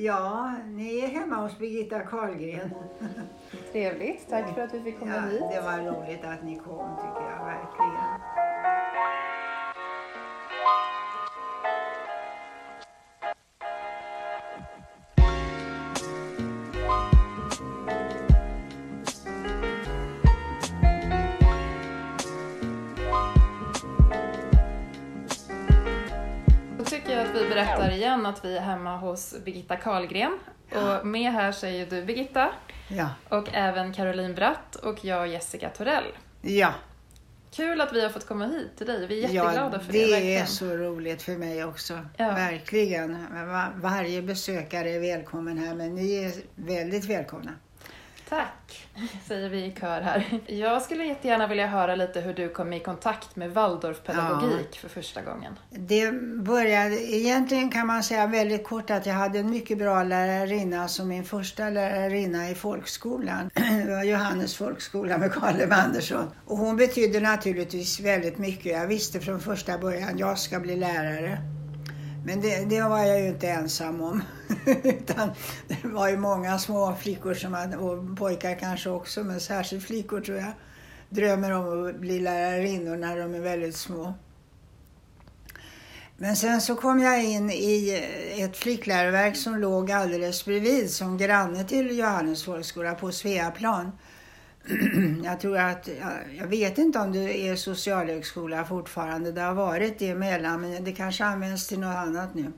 Ja, ni är hemma hos Birgitta Karlgren. Trevligt. Tack för att vi fick komma ja, hit. Det var roligt att ni kom tycker jag verkligen. Att vi är hemma hos Birgitta Karlgren. Och med här ju du Birgitta Ja. och även Caroline Bratt och jag Jessica Torell. Ja, Kul att vi har fått komma hit till dig. Vi är ja jätteglada för det. det verkligen. är så roligt för mig också. Ja. Verkligen. Va- Varje besökare är välkommen här, men ni är väldigt välkomna. Tack, säger vi i kör här. Jag skulle jättegärna vilja höra lite hur du kom i kontakt med Waldorfpedagogik för första gången. Det började, egentligen kan man säga väldigt kort att jag hade en mycket bra lärarinna som min första lärarinna i folkskolan. Det var Johannes folkskola med Karl Lev Andersson. Och hon betydde naturligtvis väldigt mycket. Jag visste från första början, jag ska bli lärare. Men det, det var jag ju inte ensam om. Utan det var ju många små flickor som hade, och pojkar kanske också, men särskilt flickor tror jag, drömmer om att bli lärarinnor när de är väldigt små. Men sen så kom jag in i ett flickläroverk som låg alldeles bredvid som granne till Johannes folkskola på Sveaplan. Jag tror att, jag- vet inte om det är socialhögskola fortfarande. Det har varit det emellan men det kanske används till något annat nu.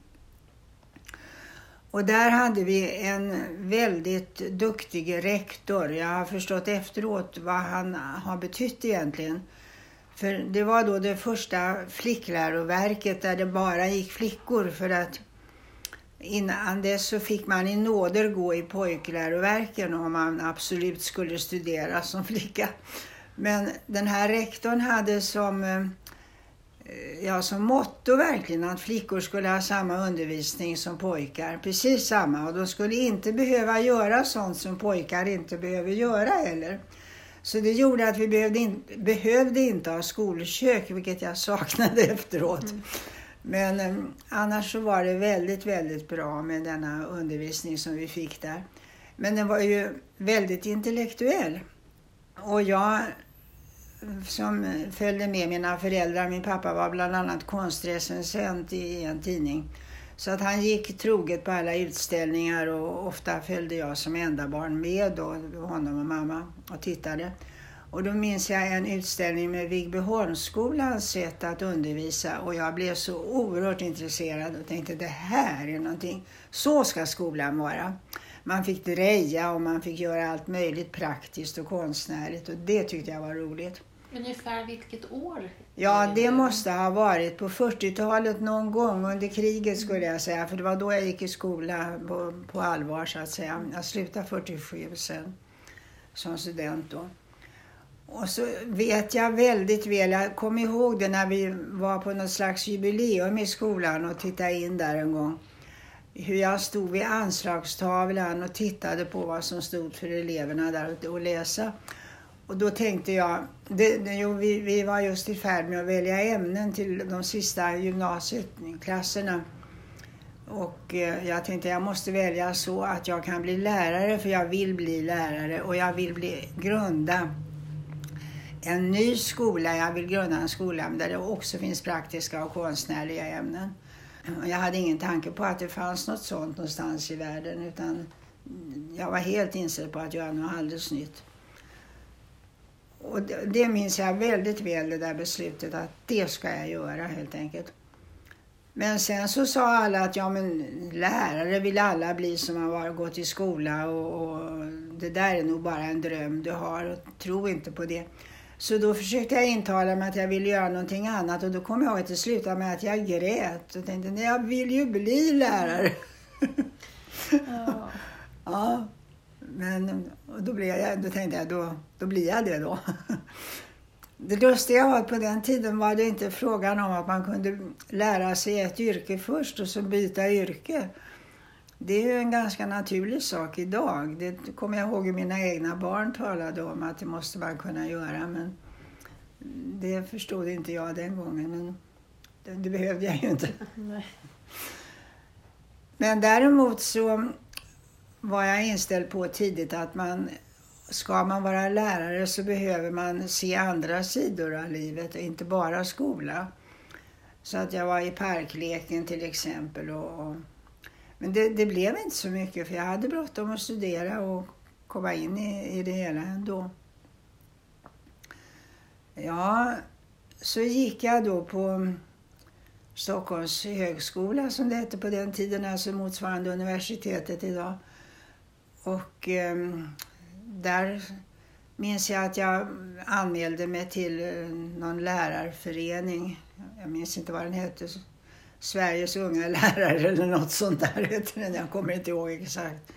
Och där hade vi en väldigt duktig rektor. Jag har förstått efteråt vad han har betytt egentligen. För det var då det första flickläroverket där det bara gick flickor för att innan dess så fick man i nåder gå i pojkläroverken om man absolut skulle studera som flicka. Men den här rektorn hade som, eh, ja, som motto verkligen att flickor skulle ha samma undervisning som pojkar. Precis samma och de skulle inte behöva göra sånt som pojkar inte behöver göra heller. Så det gjorde att vi behövde, in, behövde inte ha skolkök, vilket jag saknade efteråt. Men eh, annars så var det väldigt, väldigt bra med denna undervisning som vi fick där. Men den var ju väldigt intellektuell. Och jag som följde med mina föräldrar, min pappa var bland annat konstrecensent i en tidning. Så att han gick troget på alla utställningar och ofta följde jag som enda barn med då, honom och mamma och tittade. Och då minns jag en utställning med Vigbyholmsskolans sätt att undervisa och jag blev så oerhört intresserad och tänkte det här är någonting, så ska skolan vara. Man fick dreja och man fick göra allt möjligt praktiskt och konstnärligt och det tyckte jag var roligt. Ungefär vilket år? Ja, det måste ha varit på 40-talet någon gång under kriget skulle jag säga. För det var då jag gick i skola på, på allvar så att säga. Jag slutade 47 sen som student då. Och så vet jag väldigt väl, jag kommer ihåg det när vi var på något slags jubileum i skolan och tittade in där en gång. Hur jag stod vid anslagstavlan och tittade på vad som stod för eleverna där ute och läsa. Och då tänkte jag, det, det, jo, vi, vi var just i färd med att välja ämnen till de sista gymnasieklasserna. Och eh, jag tänkte jag måste välja så att jag kan bli lärare för jag vill bli lärare och jag vill bli, grunda en ny skola. Jag vill grunda en skola där det också finns praktiska och konstnärliga ämnen. Jag hade ingen tanke på att det fanns något sånt någonstans i världen utan jag var helt inställd på att göra något alldeles nytt. Och det, det minns jag väldigt väl, det där beslutet att det ska jag göra helt enkelt. Men sen så sa alla att ja men lärare vill alla bli som har gått i skola och, och det där är nog bara en dröm du har och tro inte på det. Så då försökte jag intala mig att jag ville göra någonting annat och då kom jag ihåg att det slutade med att jag grät och tänkte nej jag vill ju bli lärare. Ja. Ja, men då, blev jag, då tänkte jag då, då blir jag det då. Det lustiga var att på den tiden var det inte frågan om att man kunde lära sig ett yrke först och så byta yrke. Det är ju en ganska naturlig sak idag. Det kommer jag ihåg hur mina egna barn talade om att det måste man kunna göra. Men det förstod inte jag den gången. Men det, behövde jag ju inte. Nej. Men däremot så var jag inställd på tidigt att man ska man vara lärare så behöver man se andra sidor av livet och inte bara skola. Så att jag var i parkleken till exempel. Och, och men det, det, blev inte så mycket för jag hade bråttom att studera och komma in i, i det hela ändå. Ja, så gick jag då på Stockholms högskola som det hette på den tiden, alltså motsvarande universitetet idag. Och eh, där minns jag att jag anmälde mig till eh, någon lärarförening. Jag minns inte vad den hette. Sveriges unga lärare eller något sånt där heter den. Jag kommer inte ihåg exakt.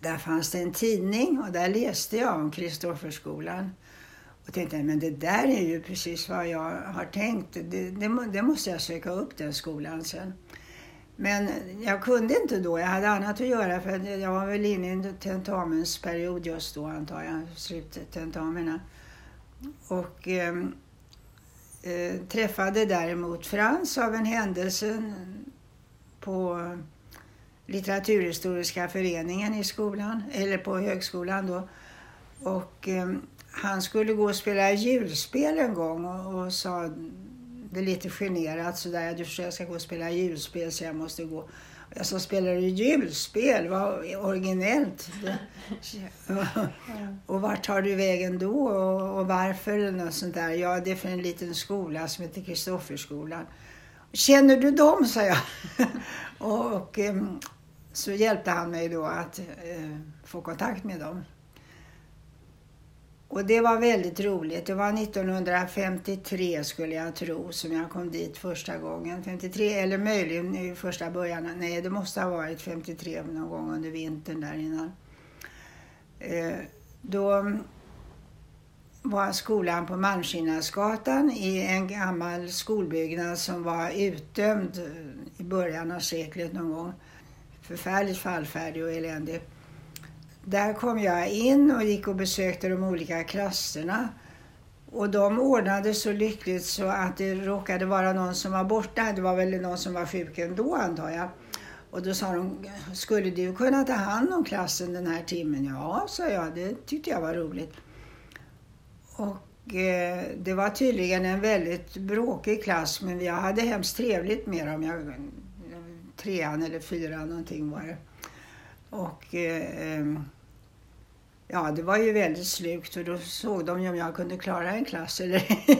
Där fanns det en tidning och där läste jag om Kristofferskolan. Och tänkte, men det där är ju precis vad jag har tänkt. Det, det, det måste jag söka upp den skolan sen. Men jag kunde inte då. Jag hade annat att göra för jag var väl inne i en tentamensperiod just då antar jag. Sluttentamina. Och ehm, eh, träffade däremot Frans av en händelse på Litteraturhistoriska föreningen i skolan, eller på högskolan då. Och eh, han skulle gå och spela julspel en gång och, och sa det lite generat sådär. Du förstår jag ska gå och spela julspel så jag måste gå. Jag sa, spelar du julspel? Vad originellt. och vart tar du vägen då och, och varför? Eller något sånt där. Ja, det är för en liten skola som heter Kristofferskolan. Känner du dem? sa jag. och, och ehm, så hjälpte han mig då att eh, få kontakt med dem. Och det var väldigt roligt. Det var 1953 skulle jag tro som jag kom dit första gången. 53 eller möjligen i första början. Nej, det måste ha varit 53 någon gång under vintern där innan. Eh, då var skolan på Malmskillnadsgatan i en gammal skolbyggnad som var utdömd i början av seklet någon gång. Förfärligt fallfärdig och eländig. Där kom jag in och gick och besökte de olika klasserna. Och de ordnade så lyckligt så att det råkade vara någon som var borta. Det var väl någon som var sjuk ändå antar jag. Och då sa de, skulle du kunna ta hand om klassen den här timmen? Ja, sa jag, det tyckte jag var roligt. Och eh, det var tydligen en väldigt bråkig klass men jag hade hemskt trevligt med dem. Jag, trean eller fyran någonting var det. Och eh, ja, det var ju väldigt slukt och då såg de ju om jag kunde klara en klass eller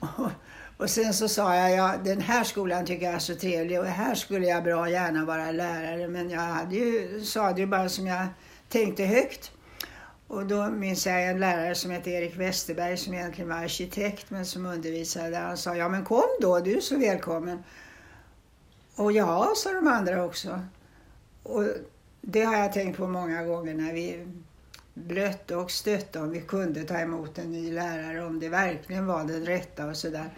och, och sen så sa jag, ja, den här skolan tycker jag är så trevlig och här skulle jag bra gärna vara lärare. Men jag hade ju, sa det ju bara som jag tänkte högt. Och då minns jag en lärare som hette Erik Westerberg som egentligen var arkitekt men som undervisade. Han sa, ja men kom då, du är så välkommen. Och ja, sa de andra också. Och det har jag tänkt på många gånger när vi blötte och stötte om vi kunde ta emot en ny lärare, om det verkligen var den rätta och sådär.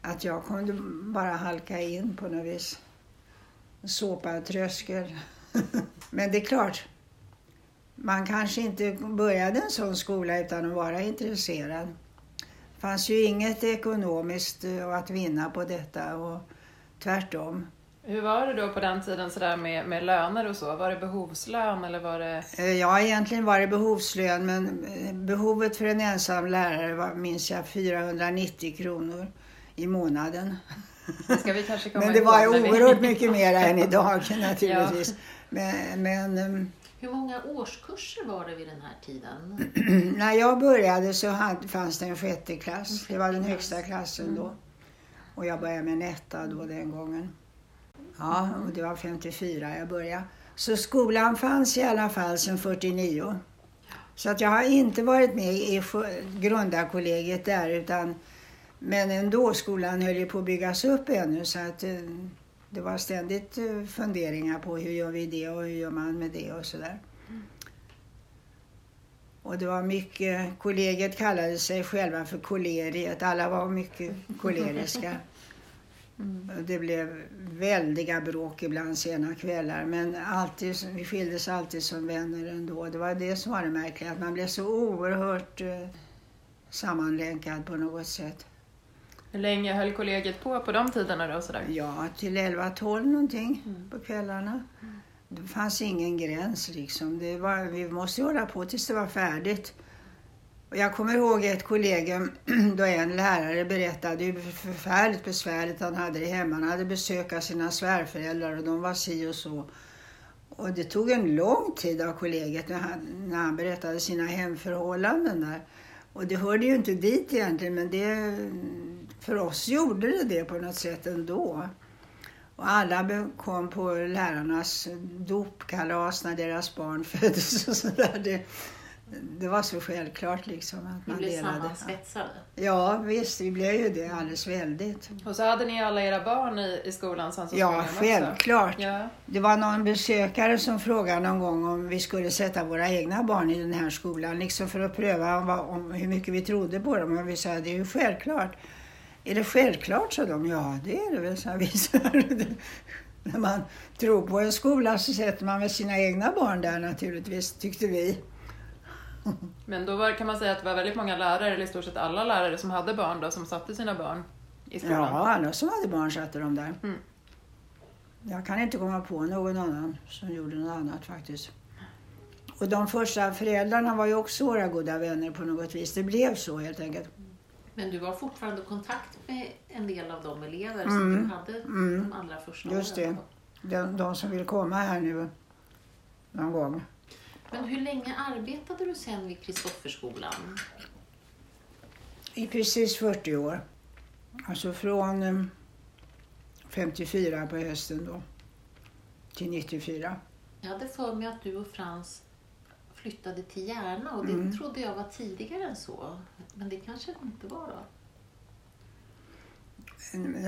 Att jag kunde bara halka in på något vis. Såpa tröskel. Men det är klart, man kanske inte började en sån skola utan att vara intresserad. Det fanns ju inget ekonomiskt att vinna på detta och tvärtom. Hur var det då på den tiden sådär med, med löner och så? Var det behovslön eller var det? Eh, ja, egentligen var det behovslön men eh, behovet för en ensam lärare var, minns jag, 490 kronor i månaden. Det ska vi kanske komma Men det var ihåg, oerhört vi... mycket mer än idag naturligtvis. Ja. Men, men, ehm, Hur många årskurser var det vid den här tiden? när jag började så hade, fanns det en sjätte klass. Det var den högsta klassen då. Mm. Och jag började med en etta då den gången. Ja, och det var 54 jag började. Så skolan fanns i alla fall sedan 49. Så att jag har inte varit med i grundarkollegiet där utan men ändå, skolan höll ju på att byggas upp ännu så att eh, det var ständigt eh, funderingar på hur gör vi det och hur gör man med det och sådär. Och det var mycket, kollegiet kallade sig själva för koleriet, alla var mycket koleriska. Mm. Det blev väldiga bråk ibland sena kvällar men alltid, vi skildes alltid som vänner ändå. Det var det som var det märkliga, att man blev så oerhört eh, sammanlänkad på något sätt. Hur länge höll kollegiet på på de tiderna då? Sådär? Ja, till 11-12 någonting på kvällarna. Det fanns ingen gräns liksom. Det var, vi måste hålla på tills det var färdigt. Och jag kommer ihåg ett kollegium då en lärare berättade hur förfärligt besvärligt han hade det hemma. Han hade besök av sina svärföräldrar och de var si och så. Och det tog en lång tid av kollegiet när han, när han berättade sina hemförhållanden där. Och det hörde ju inte dit egentligen men det, för oss gjorde det det på något sätt ändå. Och alla kom på lärarnas dopkalas när deras barn föddes och sådär. Det, var så självklart liksom att man blev delade. sammansvetsade. Ja visst, vi blev ju det alldeles väldigt. Och så hade ni alla era barn i, i skolan sen så Ja, självklart. Ja. Det var någon besökare som frågade någon gång om vi skulle sätta våra egna barn i den här skolan, liksom för att pröva vad, om hur mycket vi trodde på dem. Och vi sa, det är ju självklart. Är det självklart, sa de. Ja, det är det väl, sa vi. När man tror på en skola så sätter man väl sina egna barn där naturligtvis, tyckte vi. Men då var, kan man säga att det var väldigt många lärare, eller i stort sett alla lärare som hade barn då, som satte sina barn i skolan? Ja, alla som hade barn satte de där. Mm. Jag kan inte komma på någon annan som gjorde något annat faktiskt. Och de första föräldrarna var ju också våra goda vänner på något vis. Det blev så helt enkelt. Men du har fortfarande kontakt med en del av de elever Mm. som du hade Mm. de allra första Just åren. De, de som vill komma här nu någon gång. Men hur länge arbetade du sen vid Kristofferskolan? I precis 40 år. Alltså från eh, 54 på hösten då till 94. Jag hade för mig att du och Frans flyttade till Järna och det Mm. trodde jag var tidigare än så. Men det kanske det inte var då?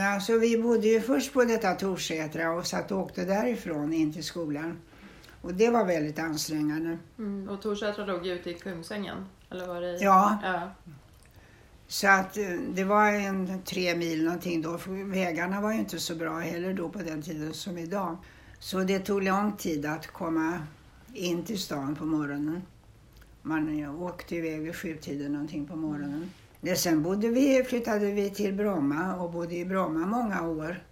Alltså vi bodde ju först på detta Torsätra och satt och åkte därifrån in till skolan. Och det var väldigt ansträngande. Mm. Och Torsätra låg ute i Kungsängen? Eller var det. Ja, ja. så att eh, det var en tre mil någonting då. För vägarna var ju inte så bra heller då på den tiden som idag. Så det tog lång tid att komma in till stan på morgonen. Man eh, åkte iväg vid sjutiden någonting på morgonen. Det, sen bodde vi, flyttade vi till Bromma och bodde i Bromma många år.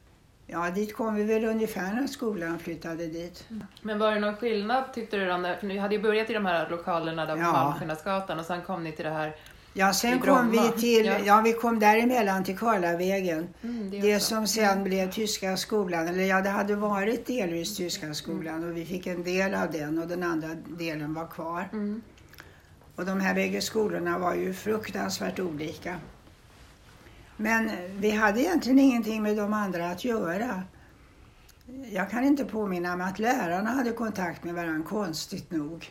Ja, dit kom vi väl ungefär när skolan flyttade dit. Men var det någon skillnad tyckte du För ni hade ju börjat i de här lokalerna där på Ja. Malmskillnadsgatan och sen kom ni till det här... Ja, sen kom vi till, Ja. ja. vi kom däremellan till Karlavägen. Mm, Det också. som sen blev Tyska skolan, eller ja det hade varit delvis Tyska skolan och vi fick en del av den och den andra delen var kvar. Mm. Och de här bägge skolorna var ju fruktansvärt olika. Men vi hade egentligen ingenting med de andra att göra. Jag kan inte påminna mig att lärarna hade kontakt med varandra, konstigt nog.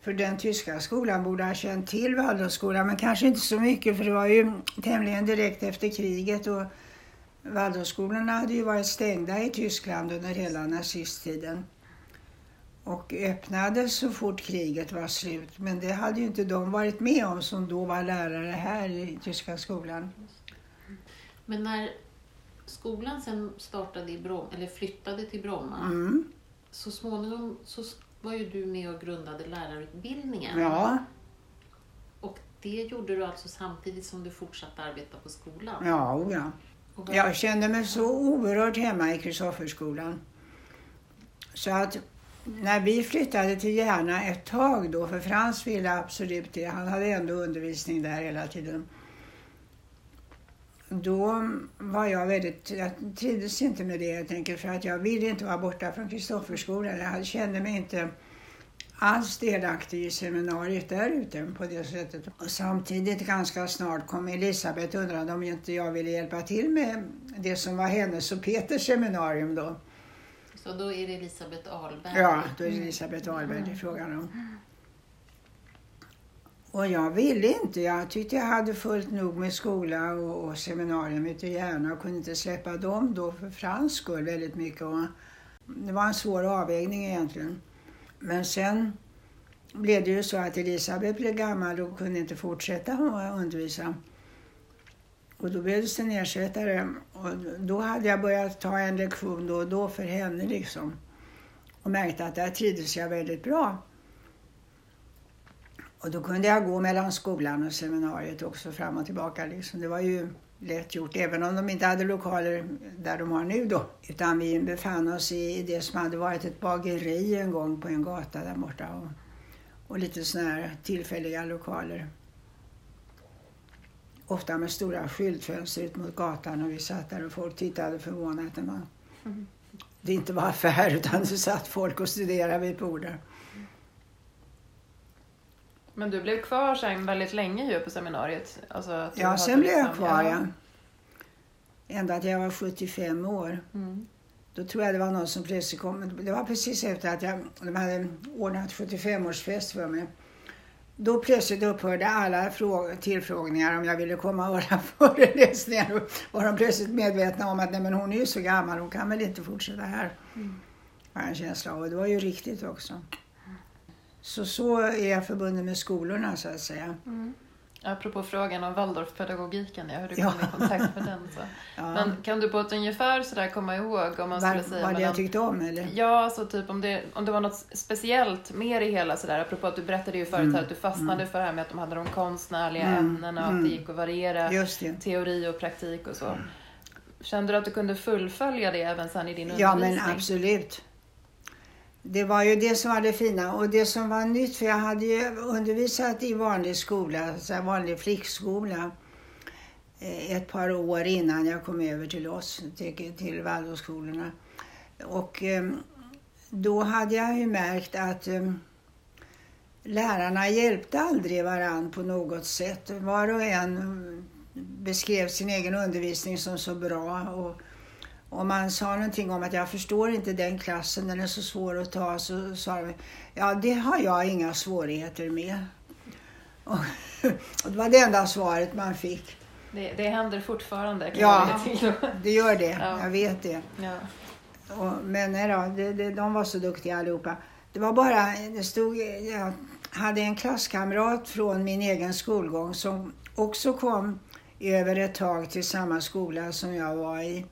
För den tyska skolan borde ha känt till Waldorfskolan, men kanske inte så mycket för det var ju tämligen direkt efter kriget och Waldorfskolorna hade ju varit stängda i Tyskland under hela nazisttiden och öppnades så fort kriget var slut. Men det hade ju inte de varit med om som då var lärare här i tyska skolan. Men när skolan sen startade i Bromma, eller flyttade till Bromma, Mm. så småningom så var ju du med och grundade lärarutbildningen. Ja, Och det gjorde du alltså samtidigt som du fortsatte arbeta på skolan? ja, ja. Jag kände mig så oerhört hemma i Kristofferskolan. Så att när vi flyttade till Järna ett tag då, för Frans ville absolut det, han hade ändå undervisning där hela tiden. Då var jag väldigt, jag trivdes inte med det helt enkelt för att jag ville inte vara borta från Kristofferskolan. Jag kände mig inte alls delaktig i seminariet där ute på det sättet. Och samtidigt ganska snart kom Elisabeth och undrade om inte jag ville hjälpa till med det som var hennes och Peters seminarium då. Så då är det Elisabeth Ahlberg? Ja, då är det Elisabeth Ahlberg det är frågan om. Och jag ville inte. Jag tyckte jag hade fullt nog med skola och, och seminarium ute i Järna och kunde inte släppa dem då för Frans skull väldigt mycket. Och det var en svår avvägning egentligen. Men sen blev det ju så att Elisabeth blev gammal och kunde inte fortsätta att undervisa. Och då behövdes det en ersättare. Och då hade jag börjat ta en lektion då och då för henne liksom. Och märkte att där trivdes jag väldigt bra. Och då kunde jag gå mellan skolan och seminariet också fram och tillbaka. Liksom. Det var ju lätt gjort, även om de inte hade lokaler där de har nu då. Utan vi befann oss i det som hade varit ett bageri en gång på en gata där borta. Och, och lite sådana här tillfälliga lokaler. Ofta med stora skyltfönster ut mot gatan och vi satt där och folk tittade förvånat när man... Mm. Det inte var affär utan det satt folk och studerade vid bordet. Men du blev kvar sen väldigt länge ju på seminariet? Alltså ja, sen blev jag liksom- kvar ja. Ända till jag var 75 år. Mm. Då tror jag det var någon som plötsligt kom. Det var precis efter att jag, de hade ordnat 75-årsfest för mig. Då plötsligt upphörde alla tillfrågningar om jag ville komma och hålla föreläsningar. Då var de plötsligt medvetna om att nej, men hon är ju så gammal, hon kan väl inte fortsätta här. Mm. Har jag en känsla av. Och det var ju riktigt också. Så så är jag förbunden med skolorna så att säga. Mm. Apropå frågan om Waldorfpedagogiken, ja, hur du kom ja. i kontakt med den. Så. Ja. Men kan du på ett ungefär sådär komma ihåg om man Var, skulle säga... Vad mellan... jag tyckte om eller? Ja, alltså typ om det, om det var något speciellt mer i hela sådär, apropå att du berättade ju förut mm. att du fastnade mm. för det här med att de hade de konstnärliga mm. ämnena och att det mm. gick att variera teori och praktik och så. Mm. Kände du att du kunde fullfölja det även sen i din undervisning? Ja, men absolut. Det var ju det som var det fina och det som var nytt, för jag hade ju undervisat i vanlig skola, så vanlig flickskola, eh, ett par år innan jag kom över till oss, till, till Waldorfskolorna. Och ehm, då hade jag ju märkt att ehm, lärarna hjälpte aldrig varann på något sätt. Var och en beskrev sin egen undervisning som så bra. Och om man sa någonting om att jag förstår inte den klassen, den är så svår att ta, så sa de ja det har jag inga svårigheter med. Och, och det var det enda svaret man fick. Det, det händer fortfarande? Kan ja, det, gör det. Ja. Jag vet det. Ja. Och, men nej då, det, det, de var så duktiga allihopa. Det var bara, det stod, jag hade en klasskamrat från min egen skolgång som också kom över ett tag till samma skola som jag var i.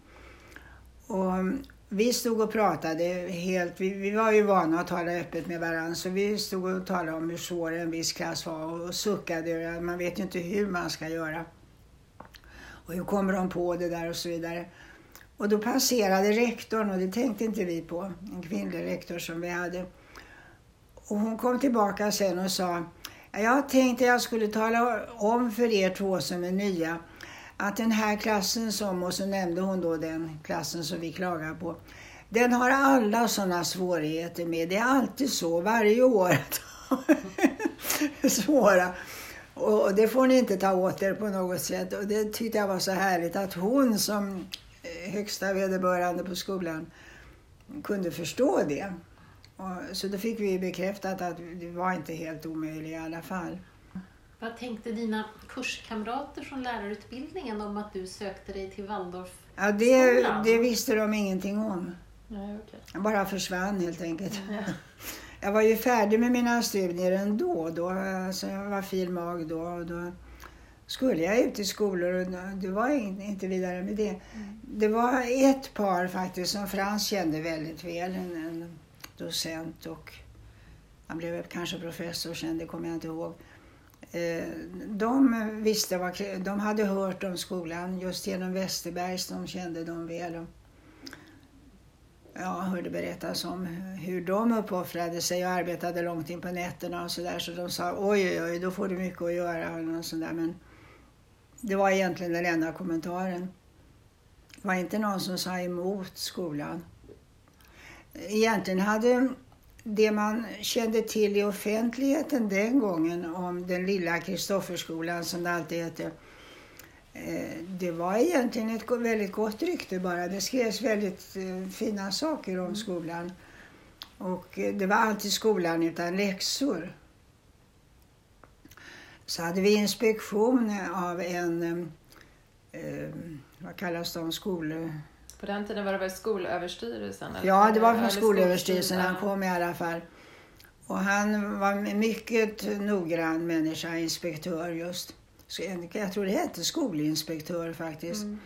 Och mm, vi stod och pratade helt, vi, vi, var ju vana att tala öppet med varandra, så vi stod och talade om hur svår en viss klass var och suckade. Man vet ju inte hur man ska göra. Och hur kommer de på det där och så vidare. Och då passerade rektorn och det tänkte inte vi på, en kvinnlig rektor som vi hade. Och hon kom tillbaka sen och sa, jag tänkte jag skulle tala om för er två som är nya att den här klassen som, och så nämnde hon då den klassen som vi klagar på, den har alla sådana svårigheter med. Det är alltid så varje år. Svåra. Och det får ni inte ta åt er på något sätt. Och det tyckte jag var så härligt att hon som eh, högsta vederbörande på skolan kunde förstå det. Och, så då fick vi bekräftat att det var inte helt omöjligt i alla fall. Vad tänkte dina kurskamrater från lärarutbildningen om att du sökte dig till Waldorfskolan? Ja, det, det visste de ingenting om. Nej, okay. Jag bara försvann helt enkelt. Ja. Jag var ju färdig med mina studier ändå. Då, alltså jag var filmag då. Och då skulle jag ut i skolor och det var inte vidare med det. Mm. Det var ett par faktiskt som Frans kände väldigt väl. En, en docent och han blev kanske professor sen, det kommer jag inte ihåg. Eh, de visste vad, de hade hört om skolan just genom Westerbergs, de kände dem väl. Och, ja, hörde berättas om hur de uppoffrade sig och arbetade långt in på nätterna och sådär. Så de sa oj, oj, oj, då får du mycket att göra och något Men det var egentligen den enda kommentaren. Det var inte någon som sa emot skolan. Egentligen hade det man kände till i offentligheten den gången om den lilla Kristofferskolan som det alltid hette. Eh, det var egentligen ett väldigt gott rykte bara. Det skrevs väldigt eh, fina saker om mm. skolan. Och eh, det var alltid skolan utan läxor. Så hade vi inspektion av en, vad kallas de, skol på den tiden var det väl Skolöverstyrelsen? Eller? Ja, det var från Skolöverstyrelsen han kom i alla fall. Och han var en mycket noggrann människa, inspektör just. Jag tror det hette skolinspektör faktiskt. Mm.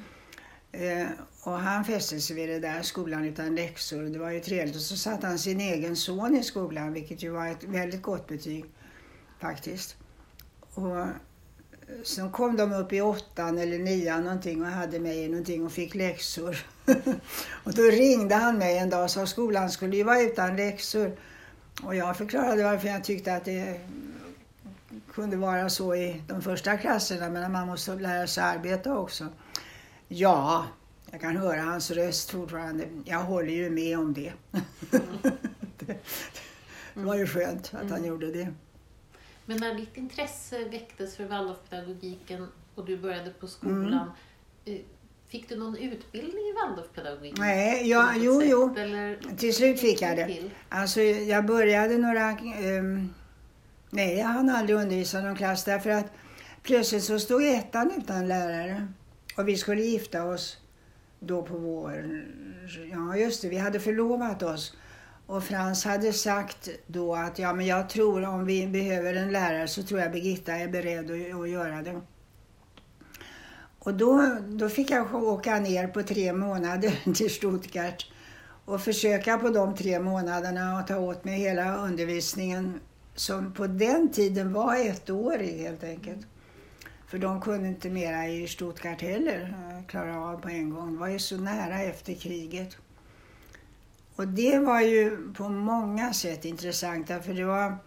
Eh, och han fäste sig vid det där, skolan utan läxor. Det var ju trevligt. Och så satte han sin egen son i skolan, vilket ju var ett väldigt gott betyg faktiskt. Och Sen kom de upp i åttan eller nian någonting och hade mig i någonting och fick läxor. och då ringde han mig en dag och sa att skolan skulle ju vara utan läxor. Och jag förklarade varför jag tyckte att det kunde vara så i de första klasserna men man måste lära sig arbeta också. Ja, jag kan höra hans röst fortfarande. Jag håller ju med om det. Mm. det, var ju skönt att mm. han gjorde det. Men när ditt intresse väcktes för Waldorfpedagogiken och du började på skolan, mm. fick du någon utbildning i Waldorfpedagogik? Nej, ja, jo, sätt, jo. Eller? Till slut fick jag det. Alltså, jag började några... Um, nej, jag hann aldrig undervisa någon klass därför att plötsligt så stod ettan utan lärare. Och vi skulle gifta oss då på våren. Ja, just det, vi hade förlovat oss. Och Frans hade sagt då att ja, men jag tror om vi behöver en lärare så tror jag Birgitta är beredd att, att göra det. Och då, då fick jag åka ner på tre månader till Stuttgart och försöka på de tre månaderna att ta åt mig hela undervisningen som på den tiden var ettårig helt enkelt. För de kunde inte mera i Stuttgart heller eh, klara av på en gång. Det var ju så nära efter kriget. Och det var ju på många sätt intressant för det var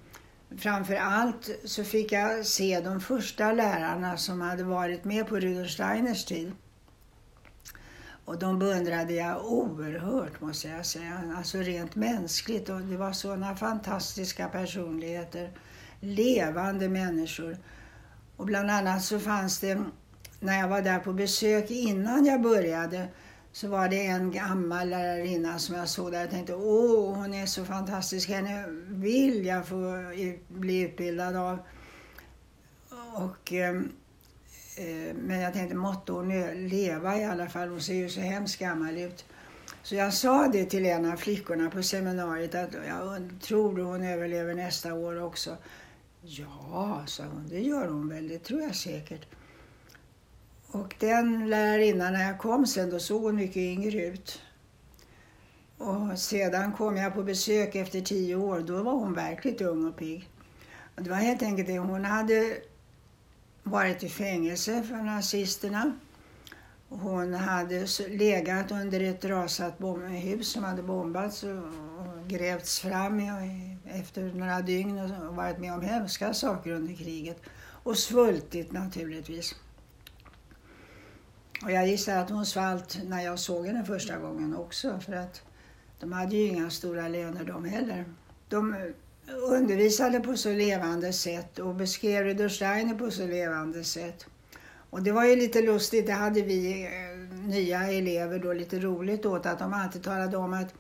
framför allt så fick jag se de första lärarna som hade varit med på Rudolf Steiners tid. Och de beundrade jag oerhört måste jag säga. Alltså rent mänskligt. Och det var sådana fantastiska personligheter. Levande människor. Och bland annat så fanns det, när jag var där på besök innan jag började, så var det en gammal lärarinna som jag såg där och tänkte åh, hon är så fantastisk, henne vill jag få bli utbildad av. Och, ehm, eh, men jag tänkte, måtte hon leva i alla fall, hon ser ju så hemskt gammal ut. Så jag sa det till en av flickorna på seminariet att jag tror hon överlever nästa år också. Ja, sa hon, det gör hon väl, det tror jag säkert. Och den lärarinnan, när jag kom sen, då såg hon mycket yngre ut. Och sedan kom jag på besök efter tio år, då var hon verkligt ung och pigg. Och det var helt enkelt det, hon hade varit i fängelse för nazisterna. Hon hade legat under ett rasat hus som hade bombats och grävts fram efter några dygn och varit med om hemska saker under kriget. Och svultit naturligtvis. Och jag gissar att hon svalt när jag såg henne första gången också för att de hade ju inga stora löner de heller. De undervisade på så levande sätt och beskrev Rudolf Steiner på så levande sätt. Och det var ju lite lustigt, det hade vi eh, nya elever då lite roligt åt att de alltid talade om att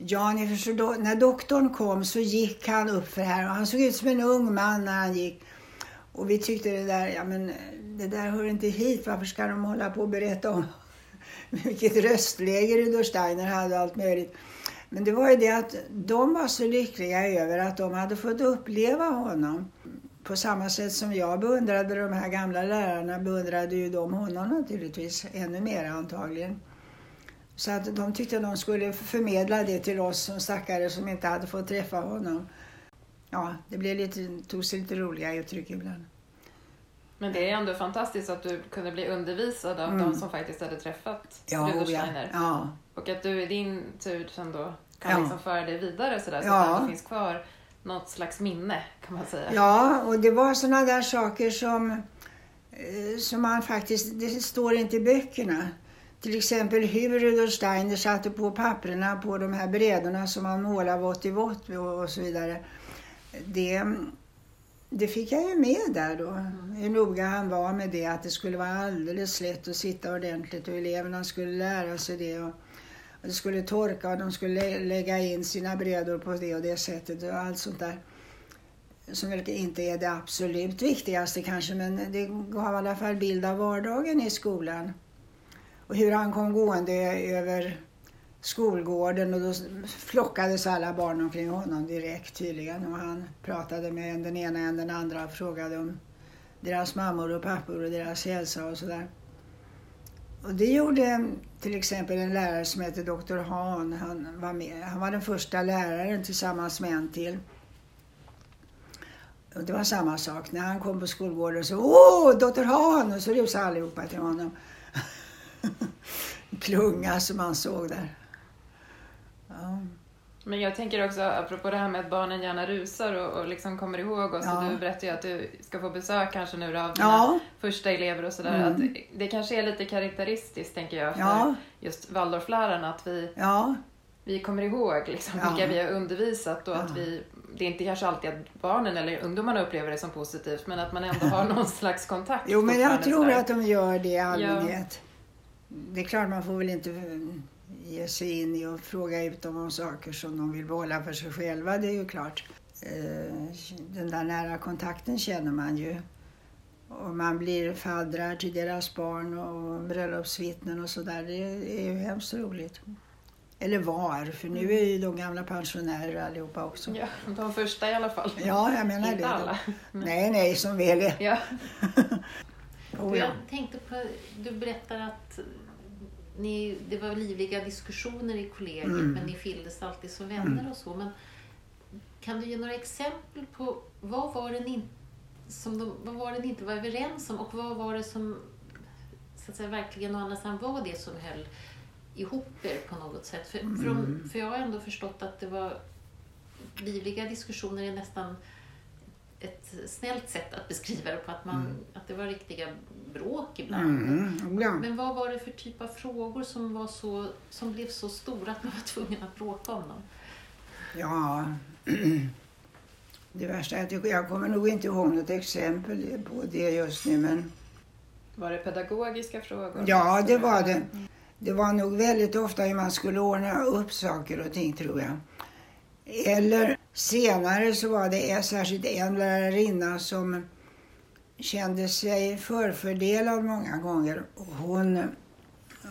Ja, ni förstår, när doktorn kom så gick han upp för här och han såg ut som en ung man när han gick. Och vi tyckte det där, ja men eh, det där hör inte hit. Varför ska de hålla på och berätta om vilket röstläge Rudolf Steiner hade och allt möjligt. Men det var ju det att de var så lyckliga över att de hade fått uppleva honom. På samma sätt som jag beundrade de här gamla lärarna beundrade ju de honom naturligtvis, ännu mer antagligen. Så att de tyckte att de skulle förmedla det till oss som stackare som inte hade fått träffa honom. Ja, det blev lite, tog sig lite roliga uttryck ibland. Men det är ändå fantastiskt att du kunde bli undervisad av mm. de som faktiskt hade träffat ja, Rudolf Steiner. Ja. ja. Och att du i din tur sen då kan ja. liksom föra det vidare sådär, så att det finns kvar något slags minne kan man säga. Ja, och det var sådana där saker som, eh, som man faktiskt, det står inte i böckerna. Till exempel hur Rudolf Steiner satte på papperna på de här brädorna som man målade vått i vått och så vidare. Det, det fick jag ju med där då. Hur noga han var med det, att det skulle vara alldeles lätt att sitta ordentligt och eleverna skulle lära sig det. Och, det skulle torka och de skulle lägga in sina brädor på det och det sättet och allt sånt där. Som väl inte är det absolut viktigaste kanske, men det gav i alla fall bild av vardagen i skolan. Och hur han kom gående över skolgården och då flockades alla barn omkring honom direkt tydligen. Och han pratade med en den ena än den andra och frågade om deras mammor och pappor och deras hälsa och sådär. Och det gjorde till exempel en lärare som hette Dr. Han. Han var, med. han var den första läraren tillsammans med en till. Och det var samma sak. När han kom på skolgården så Åh, doktor Han! Och så rusade allihopa till honom. Klunga som man såg där. Ja. Men jag tänker också, apropå det här med att barnen gärna rusar och, och liksom kommer ihåg oss. Ja. Och du berättade ju att du ska få besök kanske nu av dina ja. första elever och sådär. Mm. Att det kanske är lite karaktäristiskt, tänker jag, för ja. just Waldorflärarna. Att vi, vi kommer ihåg liksom, vilka vi har undervisat och att vi det är inte kanske alltid att barnen eller ungdomarna upplever det som positivt, men att man ändå har någon slags kontakt. Jo, men jag tror att de gör det i allmänhet. Det är klart, man får väl inte ge sig in i och fråga ut dem om saker som de vill behålla för sig själva, det är ju klart. Eh, den där nära kontakten känner man ju. Och man blir faddrar till deras barn och bröllopsvittnen och sådär. Det är ju hemskt roligt. Eller var, för nu är ju de gamla pensionärer allihopa också. Ja, de första i alla fall. Ja, jag menar Inte det. alla. Nej, nej, som väl är. Ja. oh, ja. Jag tänkte på, du berättar att ni, det var livliga diskussioner i kollegiet mm. men ni skildes alltid som vänner mm. och så. Men kan du ge några exempel på vad var det ni, som de, vad var det inte var överens om och vad var det som så att säga, verkligen å andra sidan var det som höll ihop er på något sätt? För, mm. för, för jag har ändå förstått att det var livliga diskussioner är nästan ett snällt sätt att beskriva det på, att, man, mm. att det var riktiga bråk ibland. Mm, ja. Men vad var det för typ av frågor som, var så, som blev så stora att man var tvungen att bråka om dem? Ja, det värsta är att jag kommer nog inte ihåg något exempel på det just nu. Men... Var det pedagogiska frågor? Ja, det var det. Det var nog väldigt ofta hur man skulle ordna upp saker och ting tror jag. Eller senare så var det särskilt en lärarinna som kände sig förfördelad många gånger. Hon,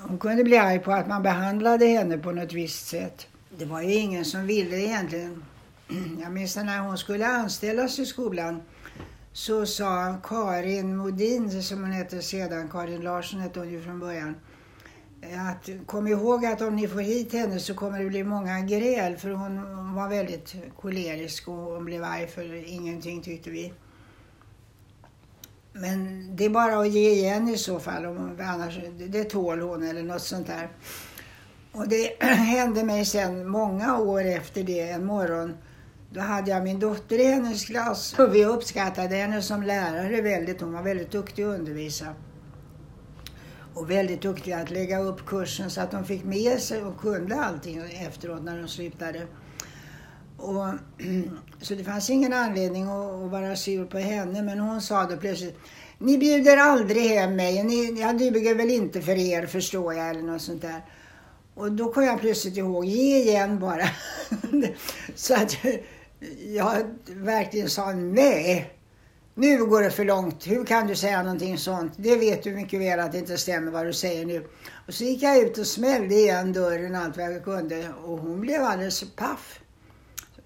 hon kunde bli arg på att man behandlade henne på något visst sätt. Det var ju ingen som ville egentligen. Jag minns när hon skulle anställas i skolan så sa Karin Modin, som hon hette sedan, Karin Larsson hette hon ju från början, att kom ihåg att om ni får hit henne så kommer det bli många gräl för hon, hon var väldigt kolerisk och hon blev arg för ingenting tyckte vi. Men det är bara att ge igen i så fall, om, annars, det tål hon eller något sånt där. Och det hände mig sen många år efter det, en morgon, då hade jag min dotter i hennes klass och vi uppskattade henne som lärare väldigt. Hon var väldigt duktig att undervisa och väldigt duktig att lägga upp kursen så att de fick med sig och kunde allting efteråt när de slutade. Och, så det fanns ingen anledning att, att vara sur på henne men hon sa då plötsligt Ni bjuder aldrig hem mig, ni, jag duger väl inte för er förstår jag eller något sånt där. Och då kom jag plötsligt ihåg, ge igen bara. så att jag verkligen sa nej nu går det för långt. Hur kan du säga någonting sånt? Det vet du mycket väl att det inte stämmer vad du säger nu. Och så gick jag ut och smällde igen dörren allt vad jag kunde och hon blev alldeles paff.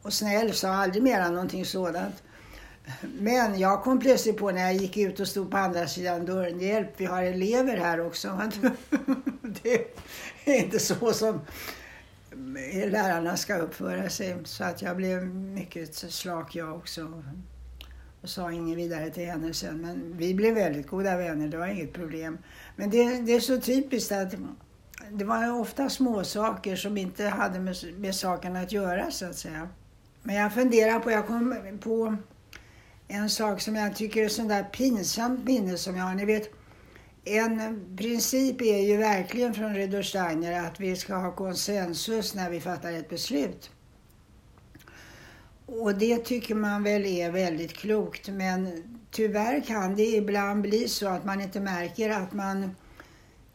Och snäll, sa aldrig mera någonting sådant. Men jag kom plötsligt på när jag gick ut och stod på andra sidan dörren, hjälp, vi har elever här också. det är inte så som lärarna ska uppföra sig. Så att jag blev mycket slak jag också och sa inget vidare till henne sen. Men vi blev väldigt goda vänner, det var inget problem. Men det, det är så typiskt att det var ofta små saker som inte hade med, med saken att göra så att säga. Men jag funderar på, jag kom på en sak som jag tycker är sån där pinsamt minne som jag har. Ni vet, en princip är ju verkligen från Rudolf Steiner att vi ska ha konsensus när vi fattar ett beslut. Och det tycker man väl är väldigt klokt men tyvärr kan det ibland bli så att man inte märker att man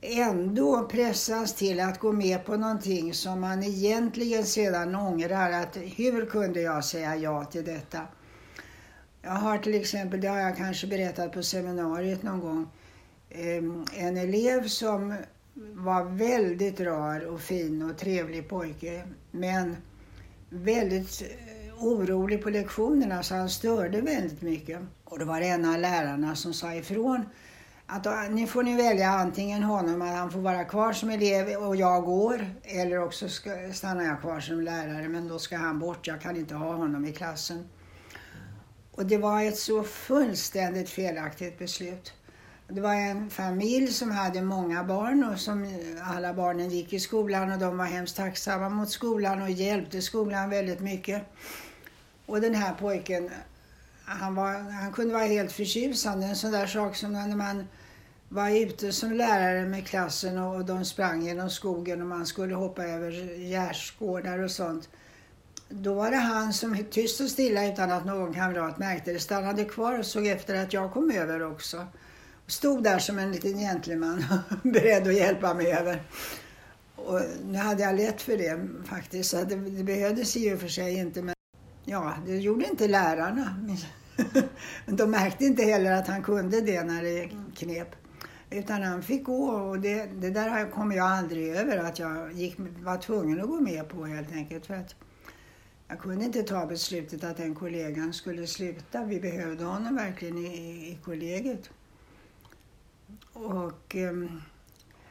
ändå pressas till att gå med på någonting som man egentligen sedan ångrar att hur kunde jag säga ja till detta? Jag har till exempel, det har jag kanske berättat på seminariet någon gång, ehm, en elev som var väldigt rar och fin och trevlig pojke men väldigt eh, orolig på lektionerna så han störde väldigt mycket. Och det var en av lärarna som sa ifrån att ni får ni välja antingen honom att han får vara kvar som elev och jag går eller också ska, stannar jag kvar som lärare men då ska han bort, jag kan inte ha honom i klassen. Och det var ett så fullständigt felaktigt beslut. Det var en familj som hade många barn och som eh, alla barnen gick i skolan och de var hemskt tacksamma mot skolan och hjälpte skolan väldigt mycket. Och den här pojken, han, var, han kunde vara helt förtjusande. En sån där sak som när man var ute som lärare med klassen och de sprang genom skogen och man skulle hoppa över gärdsgårdar och sånt. Då var det han som tyst och stilla utan att någon kamrat märkte det stannade kvar och såg efter att jag kom över också. Stod där som en liten gentleman beredd att hjälpa mig över. Och nu hade jag lätt för det faktiskt, så det, det behövdes i och för sig inte. Men ja, det gjorde inte lärarna. Men de märkte inte heller att han kunde det när det knep. Utan han fick gå och det, det där kom jag aldrig över att jag gick, var tvungen att gå med på helt enkelt. För att jag kunde inte ta beslutet att den kollegan skulle sluta. Vi behövde honom verkligen i, i kollegiet. Och um,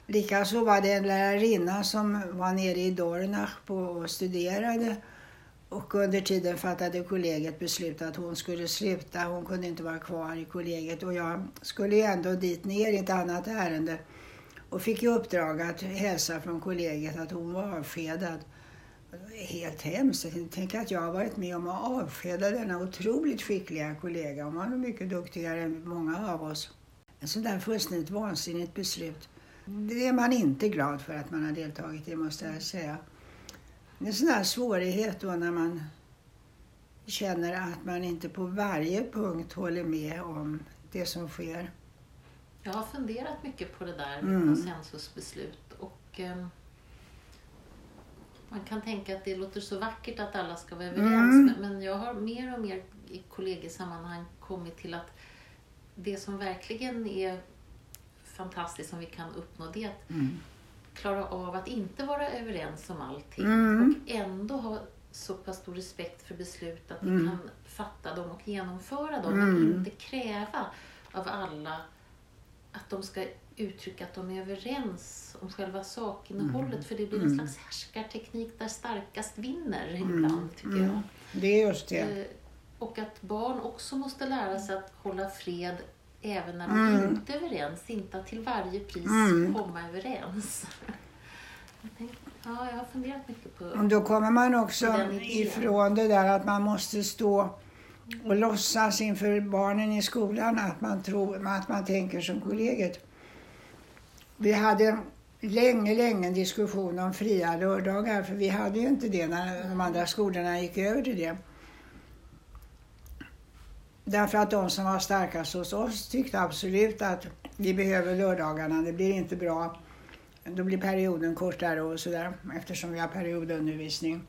likaså var det en lärarinna som var nere i Dornach och studerade. Och under tiden fattade kollegiet beslut att hon skulle sluta. Hon kunde inte vara kvar i kollegiet. Och jag skulle ju ändå dit ner i ett annat ärende. Och fick i uppdrag att hälsa från kollegiet att hon var avskedad. Helt hemskt. Tänk att jag har varit med om att avskeda denna otroligt skickliga kollega. Hon var nog mycket duktigare än många av oss. En sån där fullständigt vansinnigt beslut. Det är man inte glad för att man har deltagit i, måste jag säga. Det är en sån där svårighet då när man känner att man inte på varje punkt håller med om det som sker. Jag har funderat mycket på det där med mm. konsensusbeslut och eh, man kan tänka att det låter så vackert att alla ska vara överens mm. men jag har mer och mer i kollegiesammanhang kommit till att det som verkligen är fantastiskt om vi kan uppnå det att mm. Klara av att inte vara överens om allting mm. och ändå ha så pass stor respekt för beslut att vi mm. kan fatta dem och genomföra dem men mm. inte kräva av alla att de ska uttrycka att de är överens om själva sakinnehållet mm. för det blir en mm. slags härskarteknik där starkast vinner ibland tycker jag. Det är just det. Eh, och att barn också måste lära sig att hålla fred även när de mm. inte är överens. Inte att till varje pris mm. komma överens. Jag ja, jag har funderat mycket på och Då kommer man också ifrån det där att man måste stå och låtsas inför barnen i skolan att man, tror, att man tänker som kollegiet. Vi hade länge, länge en diskussion om fria lördagar för vi hade ju inte det när de andra skolorna gick över till det. Därför att de som var starkast hos oss tyckte absolut att vi behöver lördagarna, det blir inte bra. Då blir perioden kortare och sådär eftersom vi har periodundervisning.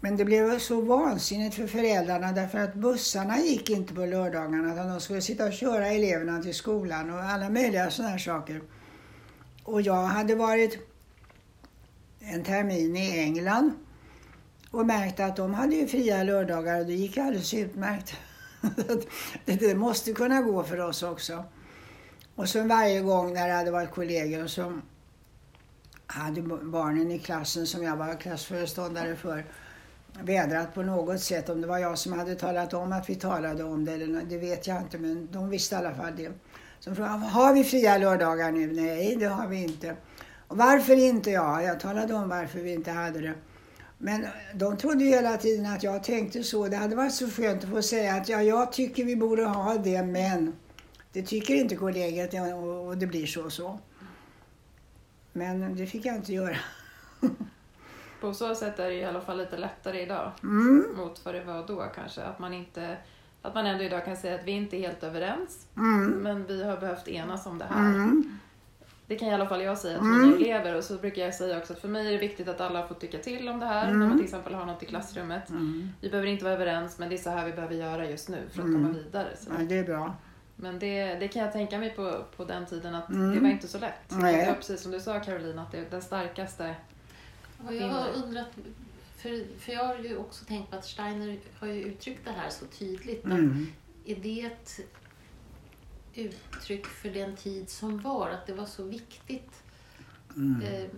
Men det blev så vansinnigt för föräldrarna därför att bussarna gick inte på lördagarna utan de skulle sitta och köra eleverna till skolan och alla möjliga sådana här saker. Och jag hade varit en termin i England och märkte att de hade ju fria lördagar och det gick alldeles utmärkt. det måste kunna gå för oss också. Och så varje gång när det hade varit kollegor som hade barnen i klassen som jag var klassföreståndare för vädrat på något sätt. Om det var jag som hade talat om att vi talade om det, eller det vet jag inte, men de visste i alla fall det. Så frågade har vi fria lördagar nu? Nej, det har vi inte. Och varför inte? Ja, jag talade om varför vi inte hade det. Men de trodde ju hela tiden att jag tänkte så. Det hade varit så skönt att få säga att ja, jag tycker vi borde ha det, men det tycker inte kollegiet och det blir så och så. Men det fick jag inte göra. På så sätt är det i alla fall lite lättare idag mm. mot vad det var då kanske. Att man, inte, att man ändå idag kan säga att vi inte är helt överens, mm. men vi har behövt enas om det här. Mm. Det kan i alla fall jag säga till mm. mina elever och så brukar jag säga också att för mig är det viktigt att alla får tycka till om det här mm. när man till exempel har något i klassrummet. Mm. Vi behöver inte vara överens men det är så här vi behöver göra just nu för att komma vidare. Så. Ja, det är bra. Men det, det kan jag tänka mig på, på den tiden att mm. det var inte så lätt. Nej. Det var precis som du sa Caroline, att det är den starkaste och Jag har undrat, för, för jag har ju också tänkt på att Steiner har ju uttryckt det här så tydligt. Mm. Är det ett uttryck för den tid som var? Att det var så viktigt mm. eh,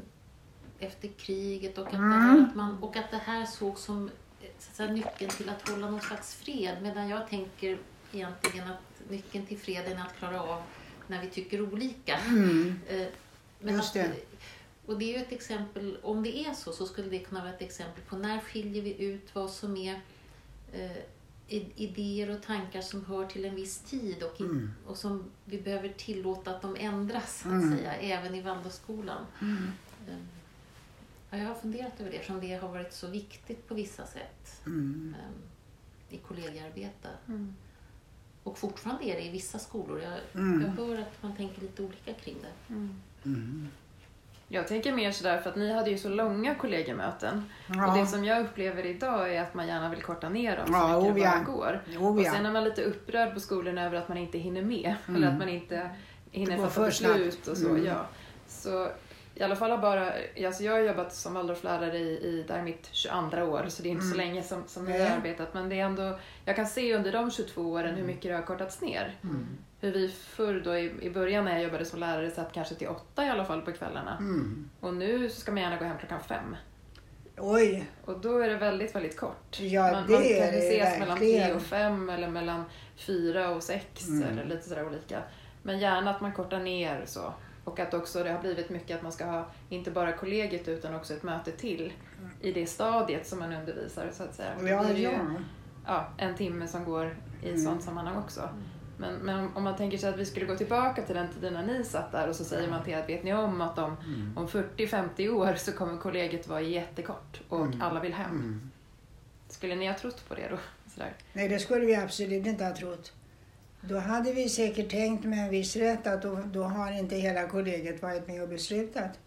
efter kriget och att, mm. här, att man, och att det här såg som så att nyckeln till att hålla någon slags fred. Medan jag tänker egentligen att nyckeln till freden är att klara av när vi tycker olika. Mm. Eh, men Just det. Att, och det är ju ett exempel, om det är så, så skulle det kunna vara ett exempel på när skiljer vi ut vad som är eh, idéer och tankar som hör till en viss tid och, mm. och som vi behöver tillåta att de ändras, så att mm. säga, även i Waldorfskolan. Mm. Ehm, ja, jag har funderat över det, eftersom det har varit så viktigt på vissa sätt mm. um, i kollegiearbete. Mm. Och fortfarande är det i vissa skolor. Jag, mm. jag hör att man tänker lite olika kring det. Jag tänker mer sådär för att ni hade ju så långa kollegiemöten. Ja. Och det som jag upplever idag är att man gärna vill korta ner dem så ja, mycket det bara går. Oh, och sen är man lite upprörd på skolorna över att man inte hinner med. Mm. Eller att man inte hinner fatta beslut och så. Mm. Ja. Så i alla fall har bara, alltså jag har jobbat som Waldorflärare i, i det här mitt 22 år, så det är inte mm. så länge som, som ni har arbetat. Men det är ändå, jag kan se under de 22 åren hur mm. mycket det har kortats ner. Mm. Hur vi förr då i, i början när jag jobbade som lärare satt kanske till åtta i alla fall på kvällarna. Mm. Och nu ska man gärna gå hem klockan fem. Oj! Och då är det väldigt, väldigt kort. Ja, man, det man kan är ses verkligen. mellan tre och fem eller mellan fyra och sex mm. eller lite sådär olika. Men gärna att man kortar ner så. Och att också det har blivit mycket att man ska ha inte bara kollegiet utan också ett möte till mm. i det stadiet som man undervisar så att säga. Ja, det ja. ja, en timme som går i mm. sådant sammanhang också. Men, men om man tänker sig att vi skulle gå tillbaka till den tiden när ni satt där och så säger man till att vet ni om att om, mm. om 40-50 år så kommer kollegiet vara jättekort och mm. alla vill hem. Mm. Skulle ni ha trott på det då? Sådär. Nej, det skulle vi absolut inte ha trott. Då hade vi säkert tänkt med en viss rätt att då, då har inte hela kollegiet varit med och beslutat.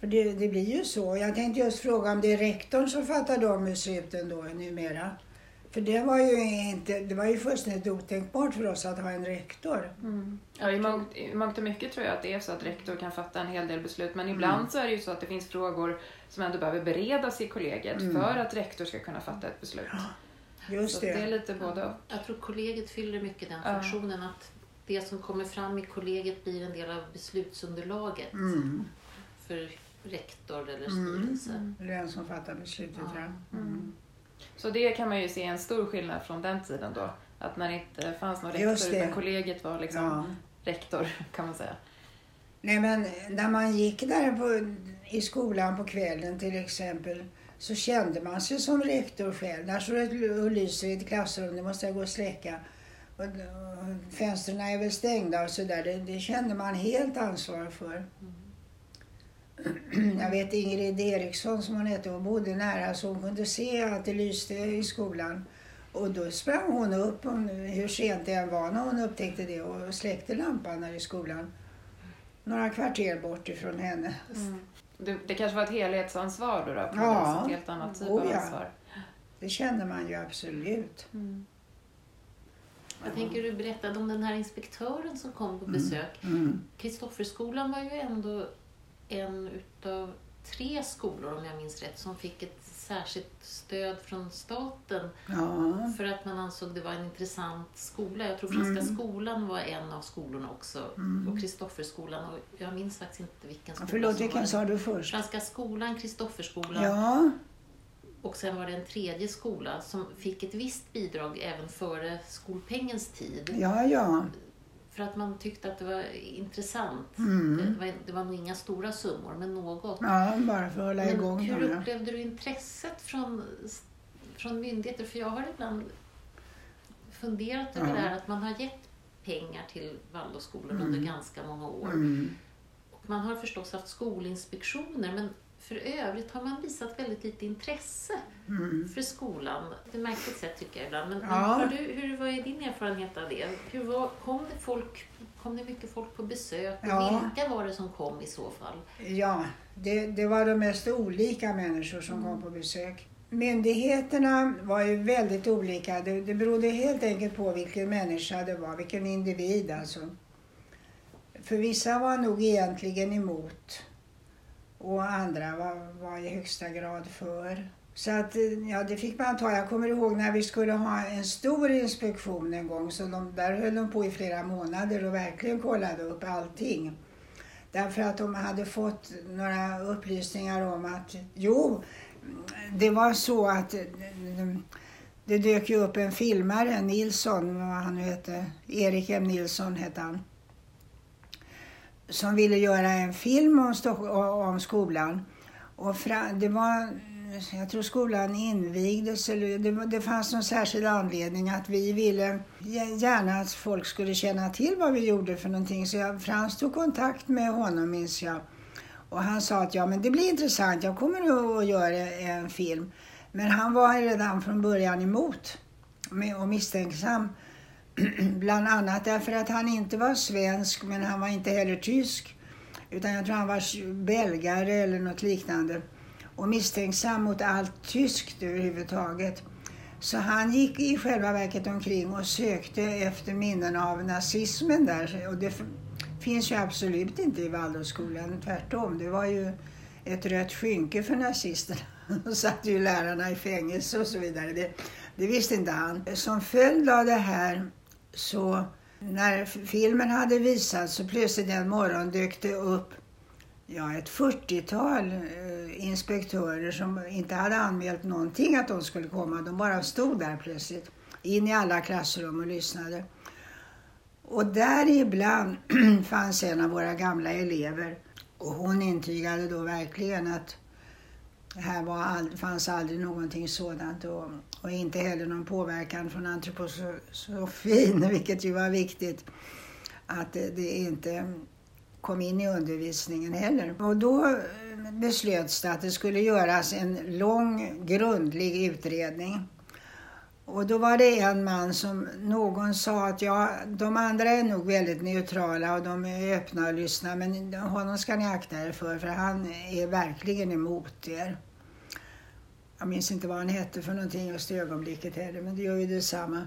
För det, det blir ju så. Jag tänkte just fråga om det är rektorn som fattar de besluten då numera. För det var ju, inte, det var ju fullständigt otänkbart för oss att ha en rektor. Mm. Ja, i, mångt, I mångt och mycket tror jag att det är så att rektor kan fatta en hel del beslut. Men ibland mm. så är det ju så att det finns frågor som ändå behöver beredas i kollegiet mm. för att rektor ska kunna fatta ett beslut. Ja, just så det. det är lite både och. Jag tror kollegiet fyller mycket den ja. funktionen att det som kommer fram i kollegiet blir en del av beslutsunderlaget mm. för rektor eller mm. styrelse. Mm. Den som fattar beslutet, ja. Så det kan man ju se en stor skillnad från den tiden då. Att när det inte fanns någon rektor utan kollegiet var liksom ja. rektor kan man säga. Nej men när man gick där på, i skolan på kvällen till exempel så kände man sig som rektor själv. Där står det och lyser i ett klassrum, det måste jag gå och släcka. Och, och fönstren är väl stängda och sådär. Det, det kände man helt ansvar för. Mm. jag vet Ingrid Eriksson som hon hette, hon bodde nära så hon kunde se att det lyste i skolan. Och då sprang hon upp, hur sent det än var när hon upptäckte det, och släckte lampan där i skolan. Några kvarter bort ifrån henne. Mm. Det, det, kanske var ett helhetsansvar då? då på ja. Ett helt annat typ oh, av ansvar. Det känner man ju absolut. Mm. Jag tänker du berättade om den här inspektören som kom på mm. besök. Kristofferskolan mm. mm. var ju ändå en utav tre skolor, om jag minns rätt, som fick ett särskilt stöd från staten ja. för att man ansåg det var en intressant skola. Jag tror Franska mm. skolan var en av skolorna också mm. och Kristofferskolan och jag minns faktiskt inte vilken skola Förlåt, vilken sa du först? Franska skolan, Kristofferskolan ja. och sen var det en tredje skola som fick ett visst bidrag även före skolpengens tid. Ja, ja. För att man tyckte att det var intressant. Mm. Det, var, det var nog inga stora summor, men något. Ja, bara för att hålla men igång Hur dem, upplevde du intresset från, från myndigheter? För jag har ibland funderat över ja. det här att man har gett pengar till Waldorfskolor mm. under ganska många år. Mm. Och man har förstås haft skolinspektioner, men för övrigt har man visat väldigt lite intresse mm. för skolan. På ett märkligt sätt tycker jag ibland. Men, ja. men du, hur, vad är din erfarenhet av det? Hur var, kom, det folk, kom det mycket folk på besök? Ja. Vilka var det som kom i så fall? Ja, det, det var de mest olika människor som mm. kom på besök. Myndigheterna var ju väldigt olika. Det, det berodde helt enkelt på vilken människa det var, vilken individ alltså. För vissa var nog egentligen emot och andra var, var i högsta grad för. Så att, ja, det fick man ta. Jag kommer ihåg när vi skulle ha en stor inspektion en gång, så de, där höll de på i flera månader och verkligen kollade upp allting. Därför att de hade fått några upplysningar om att, jo, det var så att det dök ju upp en filmare, Nilsson, vad han nu hette, Erik M Nilsson hette han, som ville göra en film om, om skolan. Och det var, jag tror skolan invigdes, eller det, det fanns någon särskild anledning att vi ville gärna att folk skulle känna till vad vi gjorde för någonting. Så jag, Frans tog kontakt med honom minns jag. Och han sa att ja men det blir intressant, jag kommer nog att göra en film. Men han var redan från början emot och misstänksam. Bland annat därför att han inte var svensk men han var inte heller tysk. Utan jag tror han var belgare eller något liknande. Och misstänksam mot allt tyskt överhuvudtaget. Så han gick i själva verket omkring och sökte efter minnen av nazismen där. Och det finns ju absolut inte i Waldorfskolan, tvärtom. Det var ju ett rött skynke för nazisterna. De satte ju lärarna i fängelse och så vidare. Det, det visste inte han. Som följd av det här så när filmen hade visats så plötsligt en morgon dök det upp ja, ett 40-tal eh, inspektörer som inte hade anmält någonting att de skulle komma. De bara stod där plötsligt, in i alla klassrum och lyssnade. Och däribland fanns en av våra gamla elever och hon intygade då verkligen att här var all, fanns aldrig någonting sådant och, och, inte heller någon påverkan från antroposofin, vilket ju var viktigt. Att det, inte kom in i undervisningen heller. Och då eh, beslöts det att det skulle göras en lång, grundlig utredning. Och då var det en man som någon sa att ja, de andra är nog väldigt neutrala och de är öppna och lyssnar men honom ska ni akta er för för han är verkligen emot er. Jag minns inte vad han hette för någonting just i ögonblicket heller men det gör ju detsamma.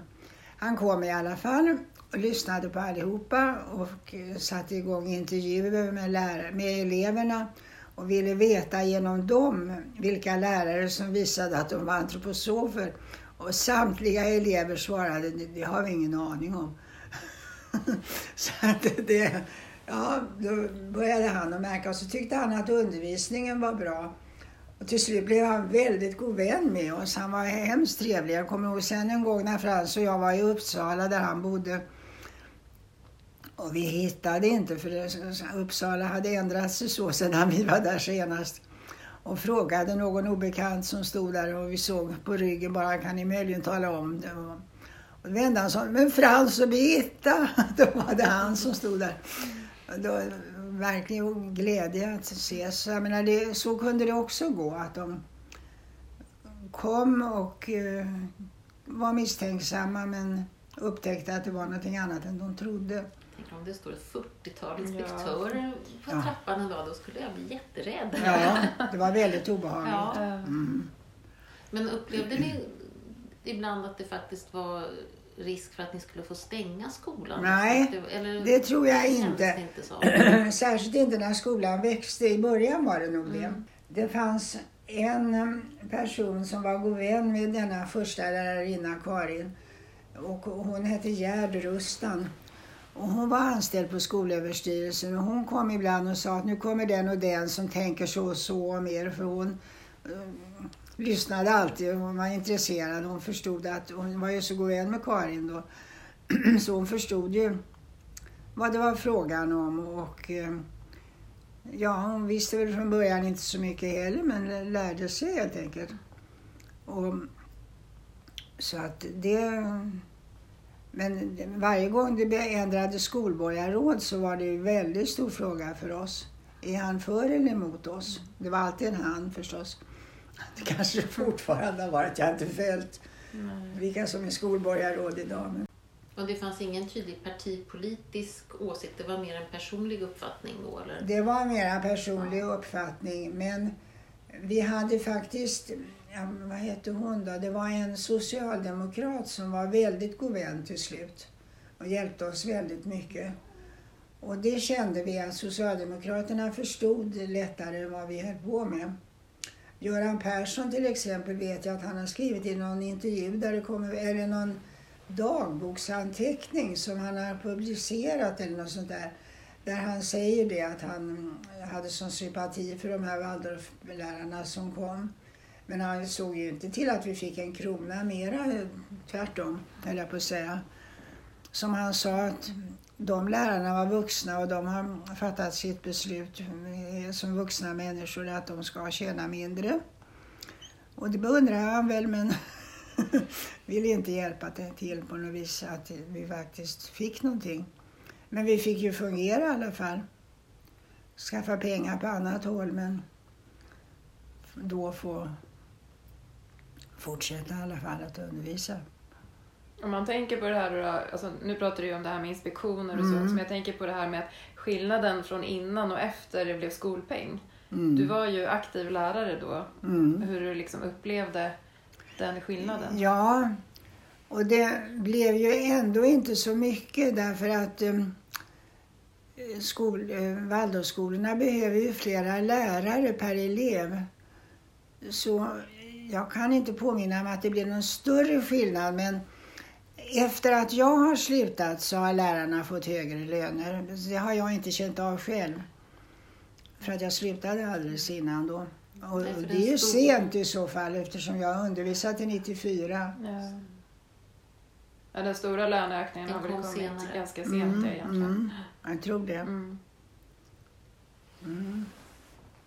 Han kom i alla fall och lyssnade på allihopa och eh, satte igång intervjuer med, lärare, med eleverna och ville veta genom dem vilka lärare som visade att de var antroposofer. Och samtliga elever svarade, det har vi ingen aning om. så att det, ja, då började han att märka och så tyckte han att undervisningen var bra. Och till slut blev han väldigt god vän med oss. Han var hemskt trevlig. Jag kommer ihåg sen en gång när Frans och jag var i Uppsala där han bodde. Och vi hittade inte för Uppsala hade ändrat sig så sedan vi var där senast. Och frågade någon obekant som stod där och vi såg på ryggen bara, kan ni möjligen tala om det? Och då vände han sa, men Frans och Birgitta! Då var det han som stod där. Då, verkligen glädje att ses. Så, jag menar, det, så kunde det också gå, att de kom och uh, var misstänksamma men upptäckte att det var någonting annat än de trodde. Om det står ett 40-tal inspektörer ja. på trappan en dag, då skulle jag bli jätterädd. Ja, det var väldigt obehagligt. Ja. Mm. Men upplevde ni ibland att det faktiskt var risk för att ni skulle få stänga skolan? Nej, det, eller, det tror jag inte. inte Särskilt inte när skolan växte. I början var det nog mm. det. Det fanns en um, person som var god vän med denna första lärarinna, Karin. Och hon hette Gerd Rustan. Och hon var anställd på Skolöverstyrelsen och hon kom ibland och sa att nu kommer den och den som tänker så och så om er. För hon eh, lyssnade alltid. Hon var intresserad. Hon förstod att hon var ju så god vän med Karin då. Så hon förstod ju vad det var frågan om. Och eh, ja, hon visste väl från början inte så mycket heller men lärde sig helt enkelt. Och, så att det... Men varje gång det ändrade skolborgarråd så var det en väldigt stor fråga för oss. Är han för eller emot oss? Det var alltid en han förstås. Det kanske fortfarande har varit. Jag har inte följt vilka som är skolborgarråd idag. Men... Och det fanns ingen tydlig partipolitisk åsikt? Det var mer en personlig uppfattning då? Eller? Det var mer en personlig ja. uppfattning. Men vi hade faktiskt, ja, vad hette hon då? Det var en socialdemokrat som var väldigt god vän till slut och hjälpte oss väldigt mycket. Och det kände vi att Socialdemokraterna förstod lättare vad vi höll på med. Göran Persson till exempel vet jag att han har skrivit i någon intervju där det kommer, eller någon dagboksanteckning som han har publicerat eller något sånt där. Där han säger det att han hade sån sympati för de här Waldorflärarna som kom. Men han såg ju inte till att vi fick en krona mera, tvärtom, höll jag på att säga. Som han sa att de lärarna var vuxna och de har fattat sitt beslut som vuxna människor att de ska tjäna mindre. Och det beundrar han väl men ville inte hjälpa till på något vis att vi faktiskt fick någonting. Men vi fick ju fungera i alla fall. Skaffa pengar på annat håll men då få fortsätta i alla fall att undervisa. Om man tänker på det här, alltså, nu pratar du ju om det här med inspektioner och mm. så, men jag tänker på det här med att skillnaden från innan och efter det blev skolpeng. Mm. Du var ju aktiv lärare då. Mm. Hur du liksom upplevde den skillnaden? Ja, och det blev ju ändå inte så mycket därför att um, skol, uh, Waldorfskolorna behöver ju flera lärare per elev. Så jag kan inte påminna mig att det blev någon större skillnad men efter att jag har slutat så har lärarna fått högre löner. Det har jag inte känt av själv. För att jag slutade alldeles innan då. Och Nej, det är ju stor... sent i så fall eftersom jag har undervisat i 94. Ja. Ja, den stora löneökningen har väl kommit senare. ganska sent mm, egentligen. Mm, jag tror det. Mm. Mm.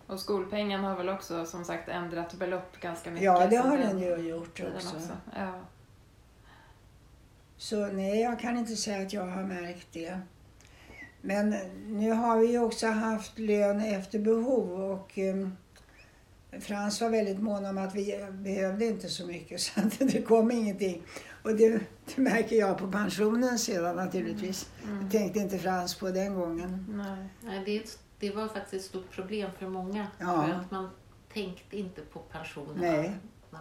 Och skolpengen har väl också som sagt ändrat belopp ganska mycket. Ja, det har den ju gjort också. också. Ja. Så nej, jag kan inte säga att jag har märkt det. Men nu har vi ju också haft lön efter behov och um, Frans var väldigt mån om att vi behövde inte så mycket så att det kom ingenting. Och det, det märker jag på pensionen sedan naturligtvis. Mm. Mm. Det tänkte inte Frans på den gången. Nej, Nej det, det var faktiskt ett stort problem för många. Ja. För att man tänkte inte på pensionerna. Nej. Man...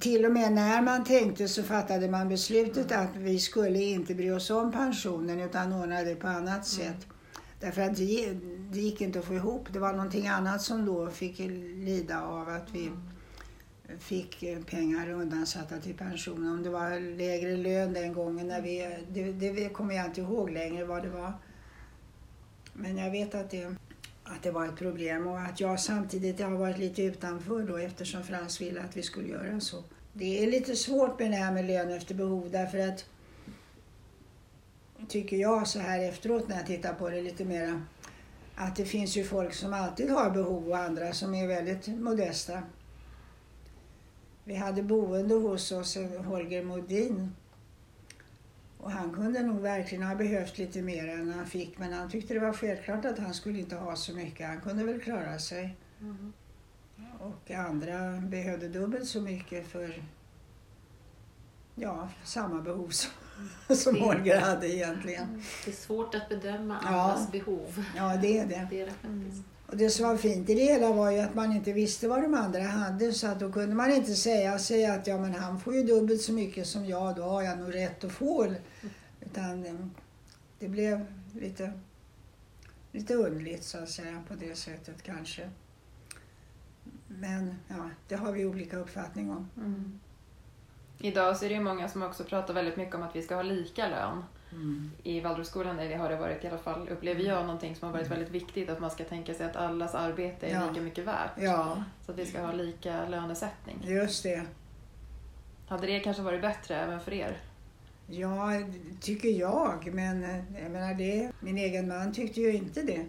Till och med när man tänkte så fattade man beslutet mm. att vi skulle inte bry oss om pensionen utan ordna det på annat mm. sätt. Därför att det, det gick inte att få ihop. Det var någonting annat som då fick lida av att vi mm. fick pengar undansatta till pensionen. Om det var lägre lön den gången. När vi, det, det kommer jag inte ihåg längre vad det var. Men jag vet att det, att det var ett problem och att jag samtidigt har varit lite utanför då eftersom Frans ville att vi skulle göra så. Det är lite svårt med det här med lön efter behov därför att tycker jag så här efteråt när jag tittar på det lite mera att det finns ju folk som alltid har behov och andra som är väldigt modesta. Vi hade boende hos oss, Holger Modin. Och han kunde nog verkligen ha behövt lite mer än han fick men han tyckte det var självklart att han skulle inte ha så mycket. Han kunde väl klara sig. Mm. Och andra behövde dubbelt så mycket för ja, samma behov som som Holger hade egentligen. Mm. Det är svårt att bedöma andras ja. behov. Ja, det är det. det, är det mm. Och det som var fint i det hela var ju att man inte visste vad de andra hade så att då kunde man inte säga, sig att ja men han får ju dubbelt så mycket som jag, då har jag nog rätt att få. Utan eh, det blev lite, lite underligt så att säga på det sättet kanske. Men ja, det har vi olika uppfattning om. Mm. Idag så är det ju många som också pratar väldigt mycket om att vi ska ha lika lön. Mm. I Waldorfskolan har det varit i alla fall, upplever jag, någonting som har varit mm. väldigt viktigt. Att man ska tänka sig att allas arbete är ja. lika mycket värt. Ja. Så att vi ska ha lika lönesättning. Just det. Hade det kanske varit bättre även för er? Ja, tycker jag. Men jag menar det, min egen man tyckte ju inte det.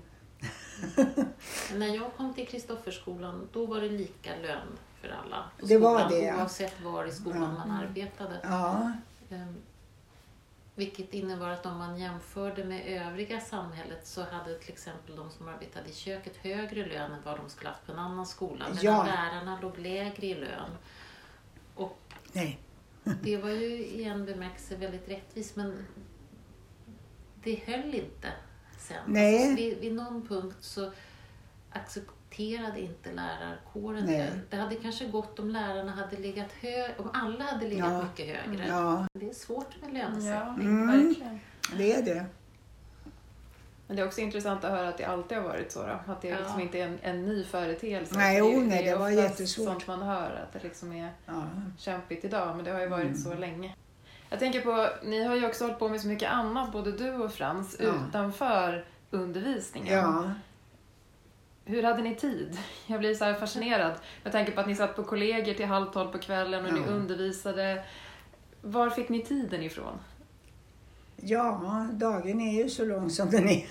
När jag kom till Kristofferskolan, då var det lika lön för alla på det skolan, var det, oavsett var i skolan ja. man arbetade. Ja. Vilket innebar att om man jämförde med övriga samhället så hade till exempel de som arbetade i köket högre lön än vad de skulle haft på en annan skola. Medan ja. lärarna låg lägre i lön. Och Nej. det var ju i en bemärkelse väldigt rättvist men det höll inte sen. Nej. Alltså, vid, vid någon punkt så accepterade accepterade inte lärarkåren det. Det hade kanske gått om lärarna hade legat högre, om alla hade legat ja. mycket högre. Ja. Det är svårt med lönesättning. Mm. Verkligen. Det är det. Men det är också intressant att höra att det alltid har varit så. Då. Att det ja. liksom inte är en, en ny företeelse. Nej, oh, nej det, det var jättesvårt. sånt man hör, att det liksom är ja. kämpigt idag. Men det har ju varit mm. så länge. Jag tänker på, ni har ju också hållit på med så mycket annat, både du och Frans, ja. utanför undervisningen. Ja. Hur hade ni tid? Jag blir så fascinerad. Jag tänker på att ni satt på kollegor till halv tolv på kvällen och ja. ni undervisade. Var fick ni tiden ifrån? Ja, dagen är ju så lång som den är.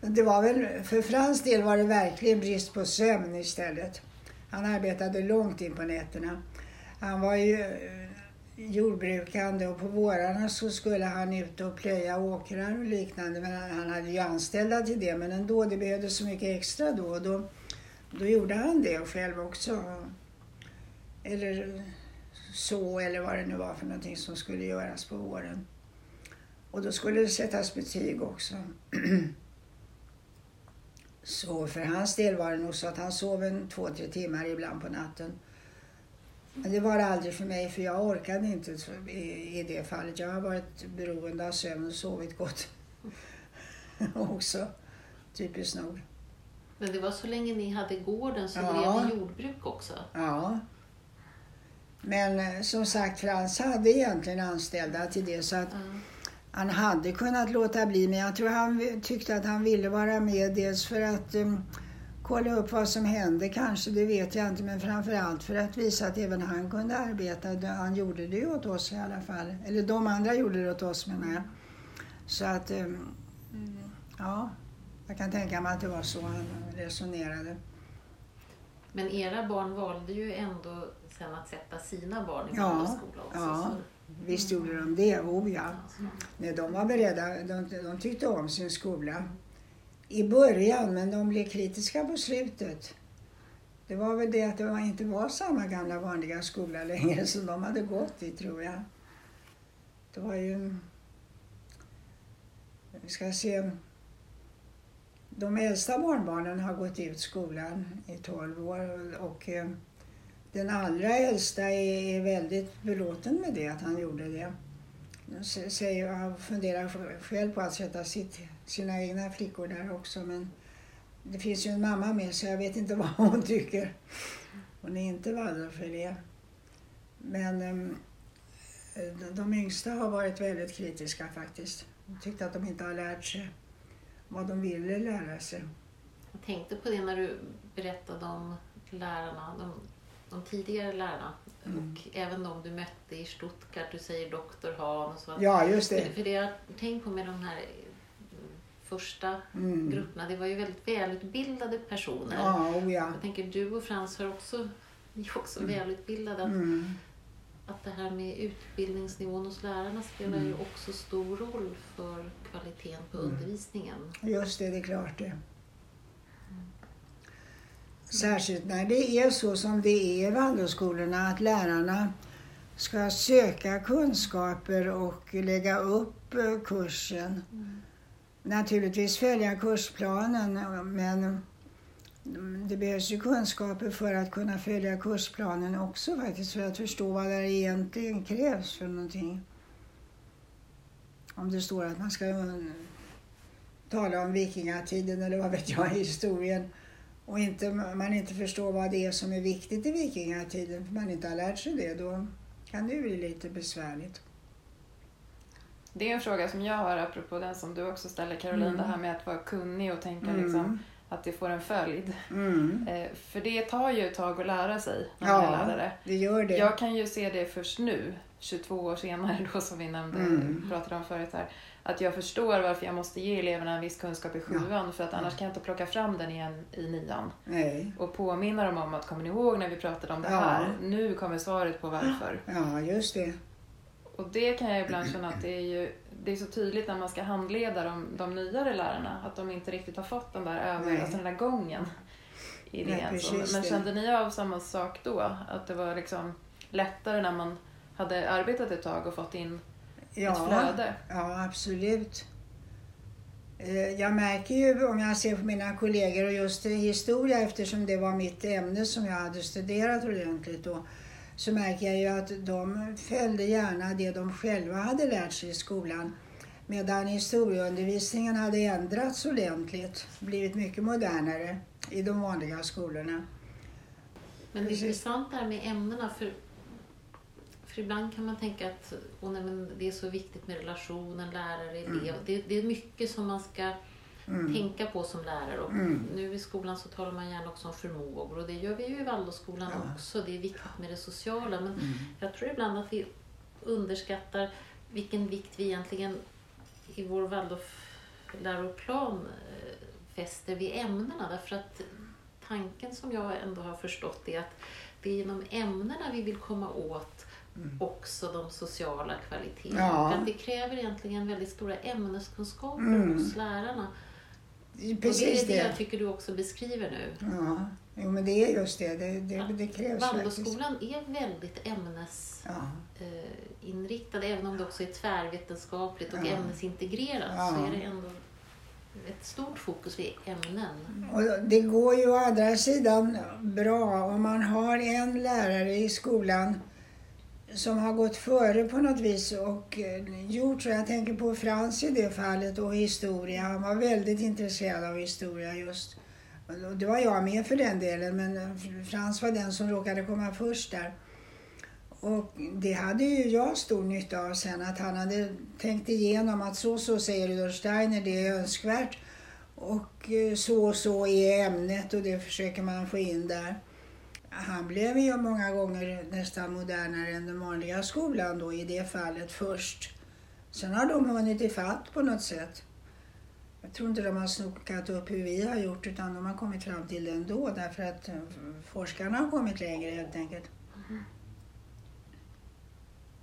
det var väl, för Frans del var det verkligen brist på sömn istället. Han arbetade långt in på nätterna. Han var ju jordbrukande och på vårarna så skulle han ut och plöja åkrar och liknande. Men han hade ju anställda till det men ändå, det behövdes så mycket extra då. Och då, då gjorde han det själv också. Eller så, eller vad det nu var för någonting som skulle göras på våren. Och då skulle det sättas betyg också. så för hans del var det nog så att han sov en två, tre timmar ibland på natten. Men det var det aldrig för mig för jag orkade inte i, det fallet. Jag har varit beroende av sömn och sovit gott också. Typiskt nog. Men det var så länge ni hade gården så ja. drev ni jordbruk också? Ja. Men eh, som sagt, Frans hade egentligen anställda till det så att mm. han hade kunnat låta bli. Men jag tror han tyckte att han ville vara med dels för att um, kolla upp vad som hände kanske, det vet jag inte. Men framförallt för att visa att även han kunde arbeta. Han gjorde det åt oss i alla fall. Eller de andra gjorde det åt oss menar jag. Så att, um, ja, jag kan tänka mig att det var så han resonerade. Men era barn valde ju ändå sen att sätta sina barn i ja, skola också. Ja, visst gjorde de det. Oh ja. Nej, de var beredda. De, de tyckte om sin skola i början, men de blev kritiska på slutet. Det var väl det att det inte var samma gamla vanliga skola längre som de hade gått i, tror jag. Det var ju... Vi ska se. De äldsta barnbarnen har gått ut skolan i 12 år och eh, den allra äldsta är, väldigt belåten med det, att han gjorde det. Han funderar själv på att sätta sitt, sina egna flickor där också men det finns ju en mamma med så jag vet inte vad hon tycker. Hon är inte Waldorf-elev. Men um, de, yngsta har varit väldigt kritiska faktiskt. De tyckte att de inte har lärt sig vad de ville lära sig. Jag tänkte på det när du berättade om lärarna, de de tidigare lärarna mm. och även de du mötte i Stuttgart, du säger doktor Han och så. Ja, just det. För, för det jag tänkt på med de här första mm. grupperna, det var ju väldigt välutbildade personer. Ja, oh ja. Jag tänker du och Frans har också, är också mm. välutbildade. Mm. Att det här med utbildningsnivån hos lärarna spelar ju mm. också stor roll för kvaliteten på mm. undervisningen. Just det, det är klart det. Särskilt när det är så som det är i Waldorfskolorna, att lärarna ska söka kunskaper och lägga upp eh, kursen. Mm. Naturligtvis följa kursplanen, men det behövs ju kunskaper för att kunna följa kursplanen också faktiskt, för att förstå vad det egentligen krävs för någonting. Om det står att man ska eh, tala om vikingatiden eller vad vet jag, historien och inte, man inte förstår vad det är som är viktigt i vikingatiden, för man inte har lärt sig det, då kan det bli lite besvärligt. Det är en fråga som jag har apropå den som du också ställer Caroline, mm. det här med att vara kunnig och tänka mm. liksom, att det får en följd. Mm. Eh, för det tar ju ett tag att lära sig när ja, man är lärare. det gör det. Jag kan ju se det först nu, 22 år senare då som vi nämnde, mm. pratade om förut här att jag förstår varför jag måste ge eleverna en viss kunskap i sjuan ja. för att annars kan jag inte plocka fram den igen i nian. Nej. Och påminna dem om att, kommer ni ihåg när vi pratade om det ja. här? Nu kommer svaret på varför. Ja, just det. Och det kan jag ibland känna att det är ju det är så tydligt när man ska handleda de, de nyare lärarna att de inte riktigt har fått den där, över, alltså den där gången i det. Nej, Men kände ni av samma sak då? Att det var liksom lättare när man hade arbetat ett tag och fått in ja, ett flöde. Ja, absolut. Eh, jag märker ju om jag ser på mina kollegor och just historia eftersom det var mitt ämne som jag hade studerat ordentligt då. Så märker jag ju att de följde gärna det de själva hade lärt sig i skolan. Medan historieundervisningen hade ändrats ordentligt, blivit mycket modernare i de vanliga skolorna. Men det är intressant det här med ämnena. För för ibland kan man tänka att oh, nej, det är så viktigt med relationen lärare-elev. Mm. Det, det, är mycket som man ska mm. tänka på som lärare. Och mm. Nu i skolan så talar man gärna också om förmågor och det gör vi ju i Waldorfskolan ja. också. Det är viktigt med det sociala men mm. jag tror ibland att vi underskattar vilken vikt vi egentligen i vår Waldorfläroplan eh, fäster vid ämnena. Därför att tanken som jag ändå har förstått är att det är genom ämnena vi vill komma åt mm. också de sociala kvaliteterna. Ja. Att det kräver egentligen väldigt stora ämneskunskaper mm. hos lärarna. Precis och det är det, det jag tycker du också beskriver nu. Ja, jo, men det är just det. Det, det, det krävs Waldorfskolan är väldigt ämnesinriktad, ja. även om det också är tvärvetenskapligt och ja. ämnesintegrerat ja. så är det ändå ett stort fokus vid ämnen. Och det går ju å andra sidan bra om man har en lärare i skolan som har gått före på något vis och eh, gjort så. Jag tänker på Frans i det fallet och historia. Han var väldigt intresserad av historia just. Och det var jag med för den delen men Frans var den som råkade komma först där. Och det hade ju jag stor nytta av sen, att han hade tänkt igenom att så så säger Rudolf Steiner, det är önskvärt. Och eh, så och så är ämnet och det försöker man få in där. Han blev ju många gånger nästan modernare än den vanliga skolan då i det fallet först. Sen har de hunnit ifatt på något sätt. Jag tror inte de har snokat upp hur vi har gjort utan de har kommit fram till det ändå därför att eh, forskarna har kommit längre helt enkelt.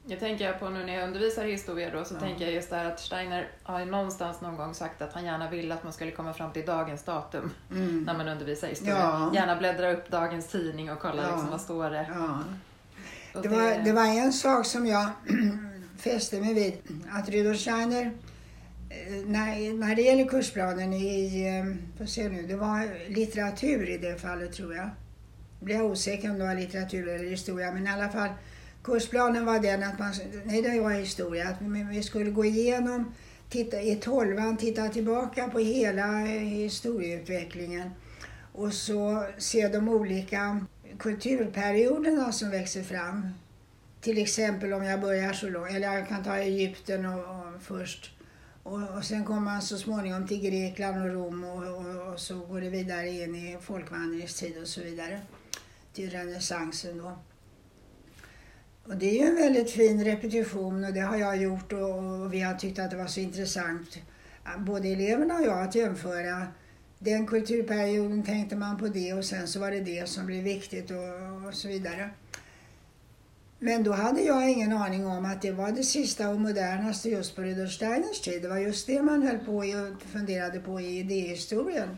Jag tänker på nu när jag undervisar i historia då, så ja. tänker jag just det här att Steiner har någonstans någon gång sagt att han gärna vill att man skulle komma fram till dagens datum mm. när man undervisar i historia. Ja. Gärna bläddra upp dagens tidning och kolla ja. liksom, vad står det. Ja. Det, var, det var en sak som jag fäste mig vid, att Rudolf Steiner eh, när, när det gäller kursplanen i, eh, får se nu, det var litteratur i det fallet tror jag. Jag blir osäker om det var litteratur eller historia, men i alla fall Kursplanen var den att man, nej det var historia, att vi skulle gå igenom, titta, i tolvan, titta tillbaka på hela eh, historieutvecklingen och så se de olika kulturperioderna som växer fram. Till exempel om jag börjar så långt, eller jag kan ta Egypten och, och först. Och, och, sen kommer man så småningom till Grekland och Rom och, och, och så går det vidare in i folkvandringstid och så vidare. Till renässansen då. Och det är ju en väldigt fin repetition och det har jag gjort och vi har tyckt att det var så intressant, både eleverna och jag, att jämföra. Den kulturperioden tänkte man på det och sen så var det det som blev viktigt och, och så vidare. Men då hade jag ingen aning om att det var det sista och modernaste just på Rudolf Steiners tid. Det var just det man höll på och funderade på i idéhistorien.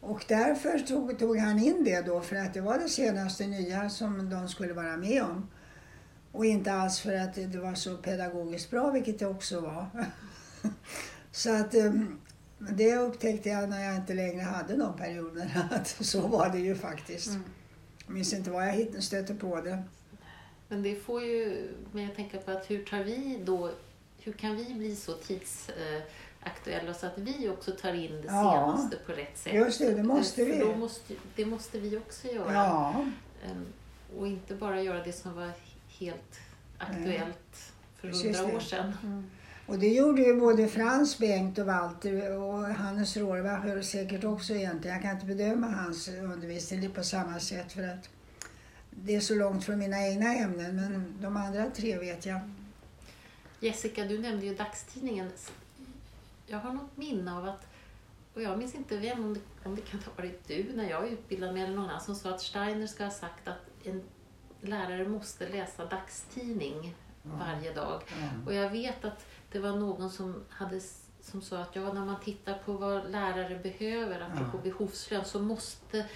Och därför tog, tog han in det då för att det var det senaste nya som de skulle vara med om. Och inte alls för att det var så pedagogiskt bra, vilket det också var. så att ehm, det upptäckte jag när jag inte längre hade de perioderna, att så var det ju faktiskt. Mm. Jag minns inte var jag stötte på det. Men det får ju mig att tänka på att hur tar vi då, hur kan vi bli så tidsaktuella så att vi också tar in det ja, senaste på rätt sätt? Just det, det måste vi. Måste, det måste vi också göra. Ja. Ehm, och inte bara göra det som var helt aktuellt för hundra år sedan. Mm. Och det gjorde ju både Frans, Bengt och Walter och Hannes Rohrbacher säkert också egentligen. Jag kan inte bedöma hans undervisning på samma sätt för att det är så långt från mina egna ämnen men de andra tre vet jag. Jessica, du nämnde ju dagstidningen. Jag har något minne av att, och jag minns inte vem, om det, om det kan ha varit du när jag utbildade mig eller någon annan som sa att Steiner ska ha sagt att en lärare måste läsa dagstidning varje dag. Och jag vet att det var någon som, hade, som sa att ja, när man tittar på vad lärare behöver, apropå ja. behovslön, så måste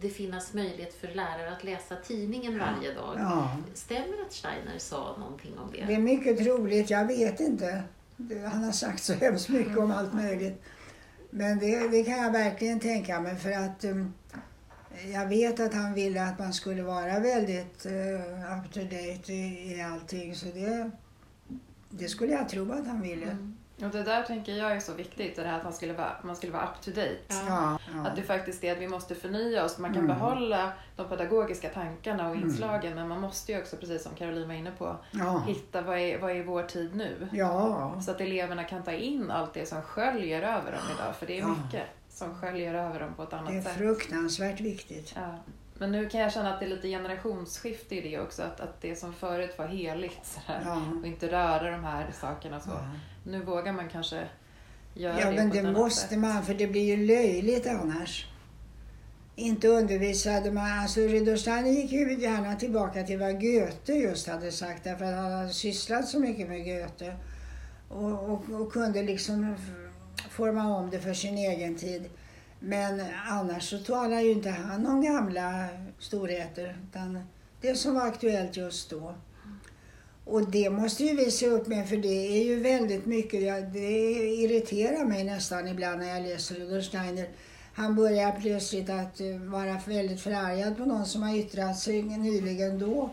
det finnas möjlighet för lärare att läsa tidningen varje dag. Ja. Stämmer att Steiner sa någonting om det? Det är mycket troligt, jag vet inte. Han har sagt så hemskt mycket om allt möjligt. Men det, det kan jag verkligen tänka mig för att um, jag vet att han ville att man skulle vara väldigt uh, up to date i, i allting. Så det, det skulle jag tro att han ville. Mm. Och det där tänker jag är så viktigt, det här att man skulle vara, man skulle vara up to date. Ja, ja. Att det faktiskt är att vi måste förnya oss. Man kan mm. behålla de pedagogiska tankarna och mm. inslagen mm. men man måste ju också, precis som Caroline var inne på, ja. hitta vad är, vad är vår tid nu? Ja. Så att eleverna kan ta in allt det som sköljer över dem idag, för det är mycket som sköljer över dem på ett annat sätt. Det är fruktansvärt viktigt. Men nu kan jag känna att det är lite generationsskifte i det också. Att, att det som förut var heligt sådär, ja. och inte röra de här sakerna så. Ja. Nu vågar man kanske göra ja, det men det måste sätt. man för det blir ju löjligt annars. Inte undervisade man, alltså Rudolf Steiner gick ju gärna tillbaka till vad Goethe just hade sagt därför att han hade sysslat så mycket med Goethe. Och, och, och kunde liksom forma om det för sin egen tid. Men annars så talar ju inte han om gamla storheter, utan det som var aktuellt just då. Och det måste ju vi se upp med för det är ju väldigt mycket, det irriterar mig nästan ibland när jag läser Rudolf Steiner. Han börjar plötsligt att eh, vara väldigt förargad på någon som har yttrat sig nyligen då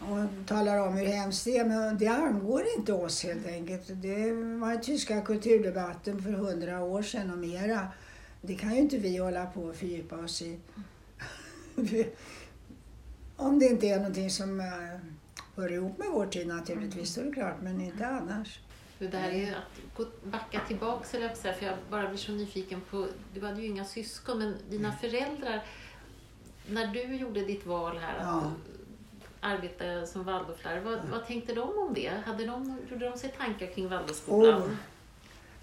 och talar om hur hemskt det är. Men det angår inte oss helt enkelt. Det var den tyska kulturdebatten för hundra år sedan och mera. Det kan ju inte vi hålla på och fördjupa oss i. Om det inte är någonting som eh, hör ihop med vår tid naturligtvis, då är det klart, men inte annars. Det här är att backa tillbaka, eller för jag bara blir så nyfiken på, du hade ju inga syskon, men dina föräldrar, när du gjorde ditt val här att arbeta som Waldorflärare, vad, vad, tänkte de om det? Hade de, gjorde de sig tankar kring Waldorfskolan? Oh.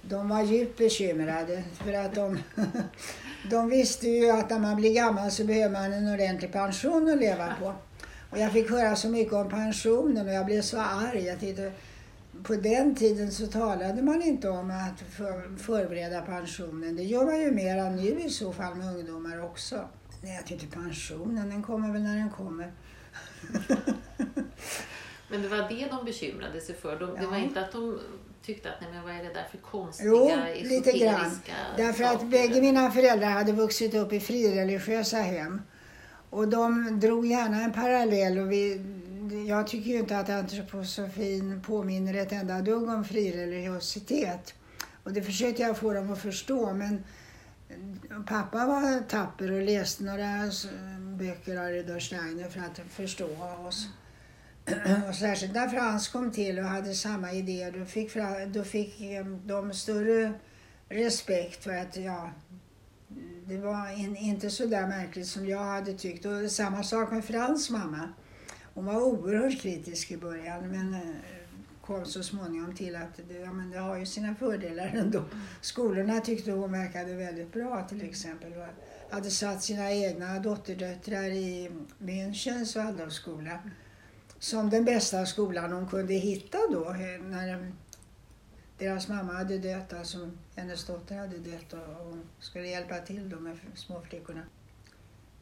De var djupt bekymrade för att de, de visste ju att när man blir gammal så behöver man en ordentlig pension att leva på. Och jag fick höra så mycket om pensionen och jag blev så arg. Jag tyckte, på den tiden så talade man inte om att för, förbereda pensionen. Det gör man ju mera nu i så fall med ungdomar också. Nej, jag tyckte pensionen, den kommer väl när den kommer. Men det var det de bekymrade sig för? De, ja. Det var inte att de tyckte att nej men vad är det där för konstiga, jo, lite grann. Därför att bägge mina föräldrar hade vuxit upp i frireligiösa hem. Och de drog gärna en parallell och vi, jag tycker ju inte att antroposofin påminner ett enda dugg om frireligiositet. Och det försökte jag få dem att förstå men pappa var tapper och läste några böcker av Rudolf Steiner för att förstå oss. Och särskilt när Frans kom till och hade samma idéer, då fick, då fick de större respekt för att ja, det var in, inte så där märkligt som jag hade tyckt. Och samma sak med Frans mamma. Hon var oerhört kritisk i början men eh, kom så småningom till att det, ja, men det har ju sina fördelar ändå. Skolorna tyckte hon verkade väldigt bra till exempel. Hade satt sina egna dotterdöttrar i Münchens Waldorfskola som den bästa skolan hon kunde hitta då eh, när deras mamma hade dött, alltså hennes dotter hade dött och hon skulle hjälpa till då med småflickorna.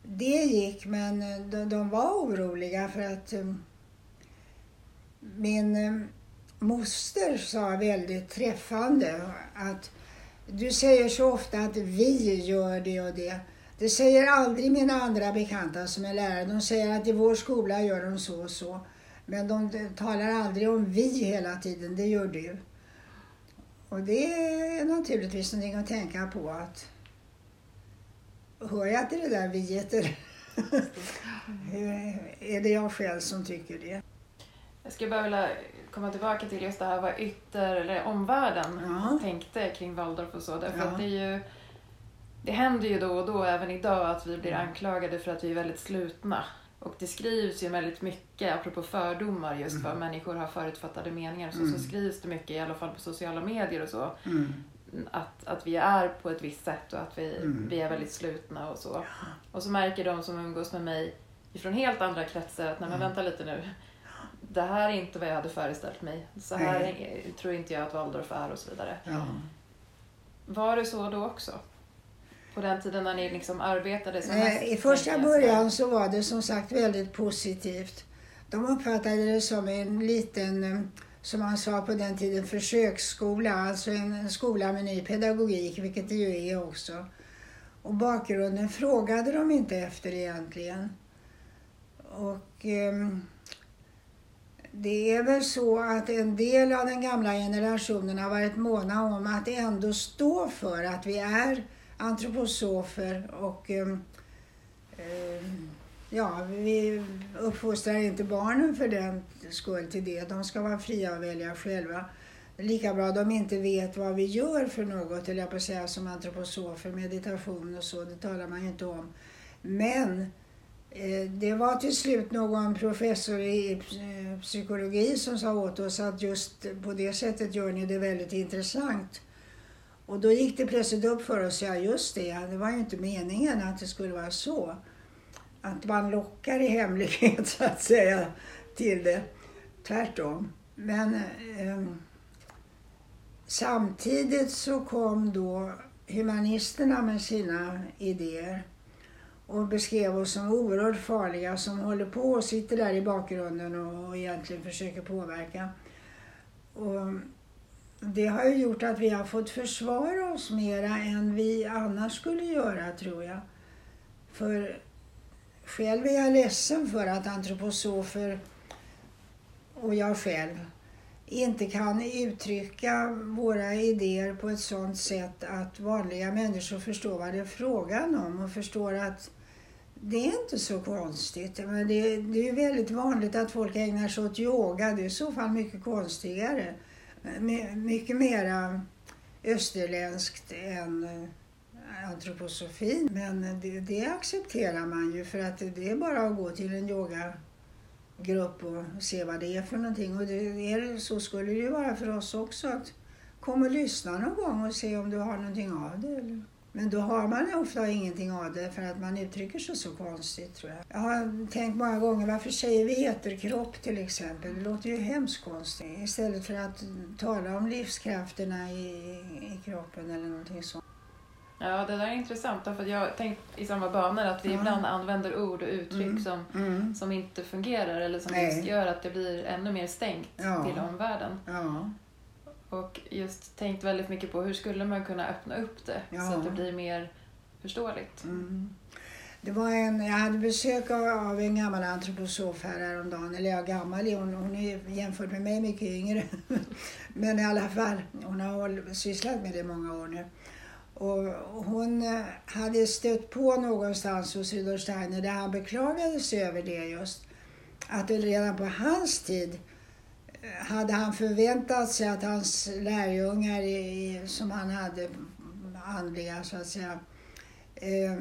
Det gick men eh, de, de var oroliga för att um, min um, moster sa väldigt träffande att du säger så ofta att vi gör det och det. Det säger aldrig mina andra bekanta som är lärare. De säger att i vår skola gör de så och så. Men de talar aldrig om vi hela tiden, det gör du. Och det är naturligtvis någonting att tänka på att hör jag till det där viet eller är det jag själv som tycker det? Jag skulle bara vilja komma tillbaka till just det här vad ytter eller omvärlden ja. tänkte kring Waldorf och så. Därför ja. att det är ju det händer ju då och då även idag att vi blir anklagade för att vi är väldigt slutna. Och det skrivs ju väldigt mycket, apropå fördomar just för mm. människor har förutfattade meningar, så, mm. så skrivs det mycket, i alla fall på sociala medier och så. Mm. Att, att vi är på ett visst sätt och att vi, mm. vi är väldigt slutna och så. Och så märker de som umgås med mig ifrån helt andra kretsar att, nej men vänta lite nu. Det här är inte vad jag hade föreställt mig. Så här är, tror inte jag att Waldorf är och så vidare. Ja. Var det så då också? På den tiden när ni liksom arbetade som mest? I första början så var det som sagt väldigt positivt. De uppfattade det som en liten, eh, som man sa på den tiden, försöksskola. Alltså en skola med ny pedagogik, vilket det ju är också. Och bakgrunden frågade de inte efter egentligen. Och eh, det är väl så att en del av den gamla generationen har varit måna om att ändå stå för att vi är antroposofer och um, ja, vi uppfostrar inte barnen för den skull till det. De ska vara fria att välja själva. Lika bra de inte vet vad vi gör för något, eller jag på att säga, som antroposofer, meditation och så, det talar man ju inte om. Men eh, det var till slut någon professor i eh, psykologi som sa åt oss att just på det sättet gör ni det väldigt intressant. Och då gick det plötsligt upp för oss, ja just det, det var ju inte meningen att det skulle vara så. Att man lockar i hemlighet så att säga till det. Tvärtom. Men eh, samtidigt så kom då humanisterna med sina idéer och beskrev oss som oerhört farliga som håller på och sitter där i bakgrunden och egentligen försöker påverka. Och det har ju gjort att vi har fått försvara oss mera än vi annars skulle göra, tror jag. För själv är jag ledsen för att antroposofer och jag själv inte kan uttrycka våra idéer på ett sådant sätt att vanliga människor förstår vad det är frågan om och förstår att det är inte så konstigt. Men det, det är väldigt vanligt att folk ägnar sig åt yoga. Det är i så fall mycket konstigare mycket mera österländskt än eh, antroposofin. Men det, det, accepterar man ju för att det är bara att gå till en yogagrupp och se vad det är för någonting. Och det är, så skulle det ju vara för oss också. att Kom och lyssna någon gång och se om du har någonting av det. Eller? Men då har man ofta ingenting av det för att man uttrycker sig så konstigt tror jag. Jag har tänkt många gånger, varför säger vi eterkropp till exempel? Det låter ju hemskt konstigt. Istället för att tala om livskrafterna i, i kroppen eller någonting sånt. Ja, det där är intressant. För jag tänkt i samma banor att vi ja. ibland använder ord och uttryck mm. Som, mm. som inte fungerar eller som gör att det blir ännu mer stängt ja. till omvärlden. Ja. Och just tänkt väldigt mycket på hur skulle man kunna öppna upp det ja. så att det blir mer förståeligt. Mm. Det var en, jag hade besök av en gammal antroposof här häromdagen. Eller ja, gammal hon, hon är jämfört med mig mycket yngre. Men i alla fall, hon har sysslat med det många år nu. Och hon eh, hade stött på någonstans hos Rudolf Steiner där han beklagade sig över det just. Att det redan på hans tid hade han förväntat sig att hans lärjungar, som han hade andliga så att säga, eh,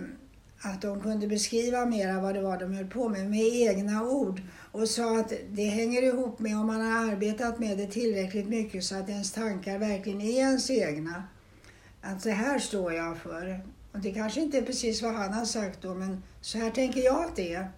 att de kunde beskriva mera vad det var de höll på med, med egna ord. Och sa att det hänger ihop med om man har arbetat med det tillräckligt mycket så att ens tankar verkligen är ens egna. Att det här står jag för. Och det kanske inte är precis vad han har sagt då, men så här tänker jag att det är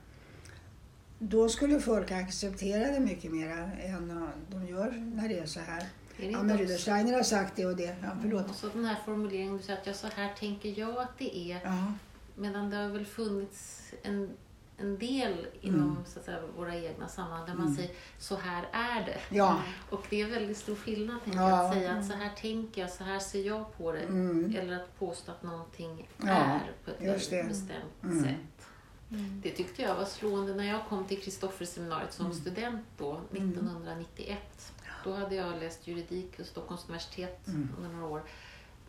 då skulle folk acceptera det mycket mer än de gör när det är så här. Är ja, men Rudolf har sagt det och det. Ja, förlåt. Och så den här formuleringen, du säger att ja, så här tänker jag att det är. Ja. Medan det har väl funnits en, en del inom mm. så att säga, våra egna sammanhang där man mm. säger så här är det. Ja. Och det är väldigt stor skillnad ja. att säga att så här tänker jag, så här ser jag på det. Mm. Eller att påstå att någonting är på ett bestämt mm. sätt. Mm. Det tyckte jag var slående när jag kom till Kristofferseminariet som mm. student då, 1991. Mm. Då hade jag läst juridik vid Stockholms universitet mm. under några år.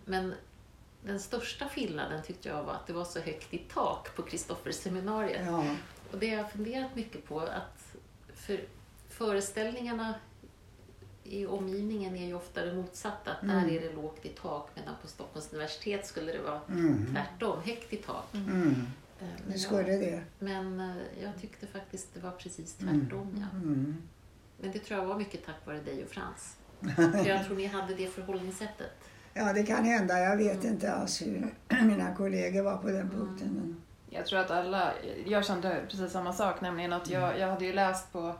Men den största skillnaden tyckte jag var att det var så högt i tak på Kristofferseminariet. Ja. Och det har jag funderat mycket på, att för föreställningarna i omgivningen är ju ofta det motsatta. Att mm. där är det lågt i tak medan på Stockholms universitet skulle det vara mm. tvärtom, högt i tak. Mm. Eh, det skulle det. Men eh, jag tyckte faktiskt det var precis mm. tvärtom. Mm. Ja. Mm. Men det tror jag var mycket tack vare dig och Frans. För jag tror ni hade det förhållningssättet. Ja, det kan hända. Jag vet mm. inte alls hur mina kollegor var på den punkten. Mm. Jag tror att alla, jag kände precis samma sak, nämligen att jag, jag hade ju läst på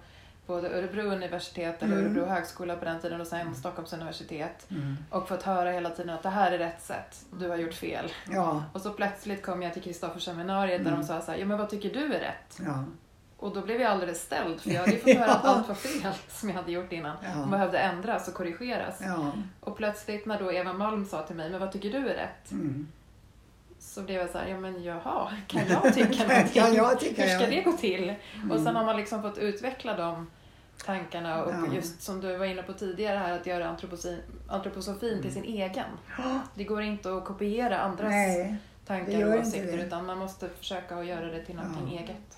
både Örebro universitet eller mm. Örebro högskola på den tiden och sen Stockholms universitet. Mm. Och fått höra hela tiden att det här är rätt sätt, du har gjort fel. Ja. Och så plötsligt kom jag till Kristoffer seminariet mm. där de sa så här, ja men vad tycker du är rätt? Ja. Och då blev jag alldeles ställd för jag hade fått höra att allt var fel som jag hade gjort innan. Ja. Och behövde ändras och korrigeras. Ja. Och plötsligt när då Eva Malm sa till mig, men vad tycker du är rätt? Mm. Så blev jag så här, ja men jaha, kan jag tycka någonting? kan jag tycka, Hur ska det gå till? Mm. Och sen har man liksom fått utveckla dem tankarna och ja. just som du var inne på tidigare här att göra antroposofin mm. till sin egen. Det går inte att kopiera andras Nej, tankar och åsikter utan man måste försöka att göra det till någonting ja. eget.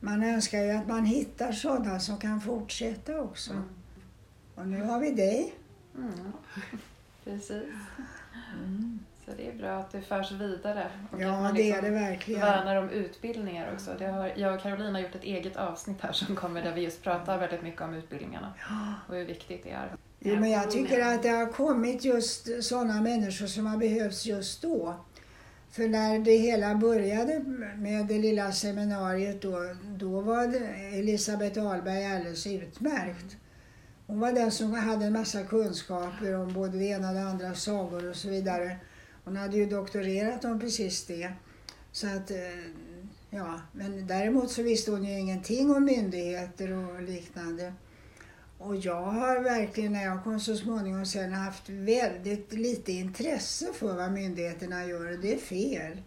Man önskar ju att man hittar sådana som kan fortsätta också. Mm. Och nu har vi dig. Mm. Precis. Mm. Så det är bra att det förs vidare. Och ja, man liksom det är det verkligen. värnar om utbildningar också. Det har, jag och Caroline har gjort ett eget avsnitt här som kommer där vi just pratar väldigt mycket om utbildningarna ja. och hur viktigt det är. Jo, men jag tycker att det har kommit just sådana människor som har behövts just då. För när det hela började med det lilla seminariet då, då var Elisabeth Ahlberg alldeles utmärkt. Hon var den som hade en massa kunskaper om både det ena och det andra, sagor och så vidare. Hon hade ju doktorerat om precis det. Så att, eh, ja, men däremot så visste hon ju ingenting om myndigheter och liknande. Och jag har verkligen, när jag kom så småningom sen, haft väldigt lite intresse för vad myndigheterna gör. Det är fel.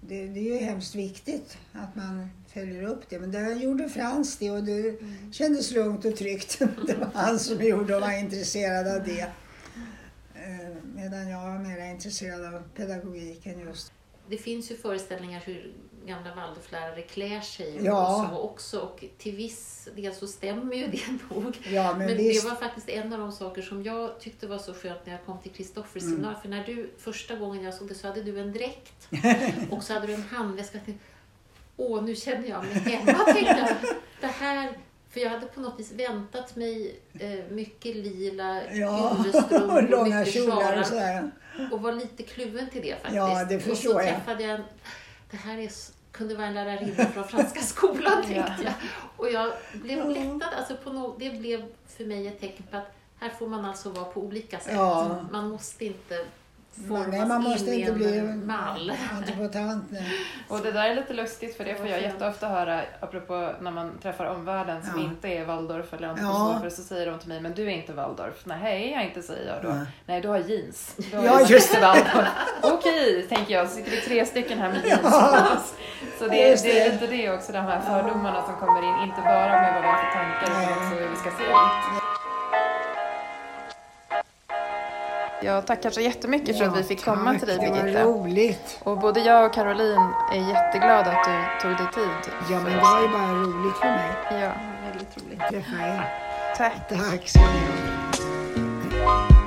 Det, det, är ju hemskt viktigt att man följer upp det. Men där gjorde Frans det och det mm. kändes lugnt och tryggt. Det var han som gjorde och var intresserad av det. Medan jag var mer intresserad av pedagogiken just. Det finns ju föreställningar hur gamla Waldorflärare klär sig ja. och så också. Och till viss del så stämmer ju det nog. Ja, men, men det var faktiskt en av de saker som jag tyckte var så skönt när jag kom till Kristoffers mm. seminar. För när du, första gången jag såg det så hade du en dräkt och så hade du en handväska. Åh, nu känner jag mig hemma, tänkte jag. Det här för jag hade på något vis väntat mig eh, mycket lila ja, och mycket kjolar och sådär. Och var lite kluven till det faktiskt. Ja, det förstår och så träffade jag, en, det här är, kunde vara en lärarinna från Franska skolan tänkte jag. Och jag blev lättad. Alltså på no, det blev för mig ett tecken på att här får man alltså vara på olika sätt. Ja. Man måste inte formas nej, man måste in inte bli mall. antipotant. och det där är lite lustigt för det får jag jätteofta höra apropå när man träffar omvärlden som ja. inte är Waldorf eller antroposofer ja. så säger de till mig, men du är inte Waldorf. Nej, jag inte säger jag då. Ja. Nej, du har jeans. Du har ja, just det. Okej, tänker jag, så sitter vi tre stycken här med jeans ja. Så det, är, det är lite det också, de här fördomarna som kommer in, inte bara med vad vi har för tankar utan också hur vi ska se ut. Jag tackar så jättemycket för att vi fick komma tack, till dig Birgitta. Det var roligt. Och både jag och Caroline är jätteglada att du tog dig tid. Ja, men det var ju bara roligt för mig. Ja, väldigt roligt. Träffa er. Tack. Tack ska ni ha.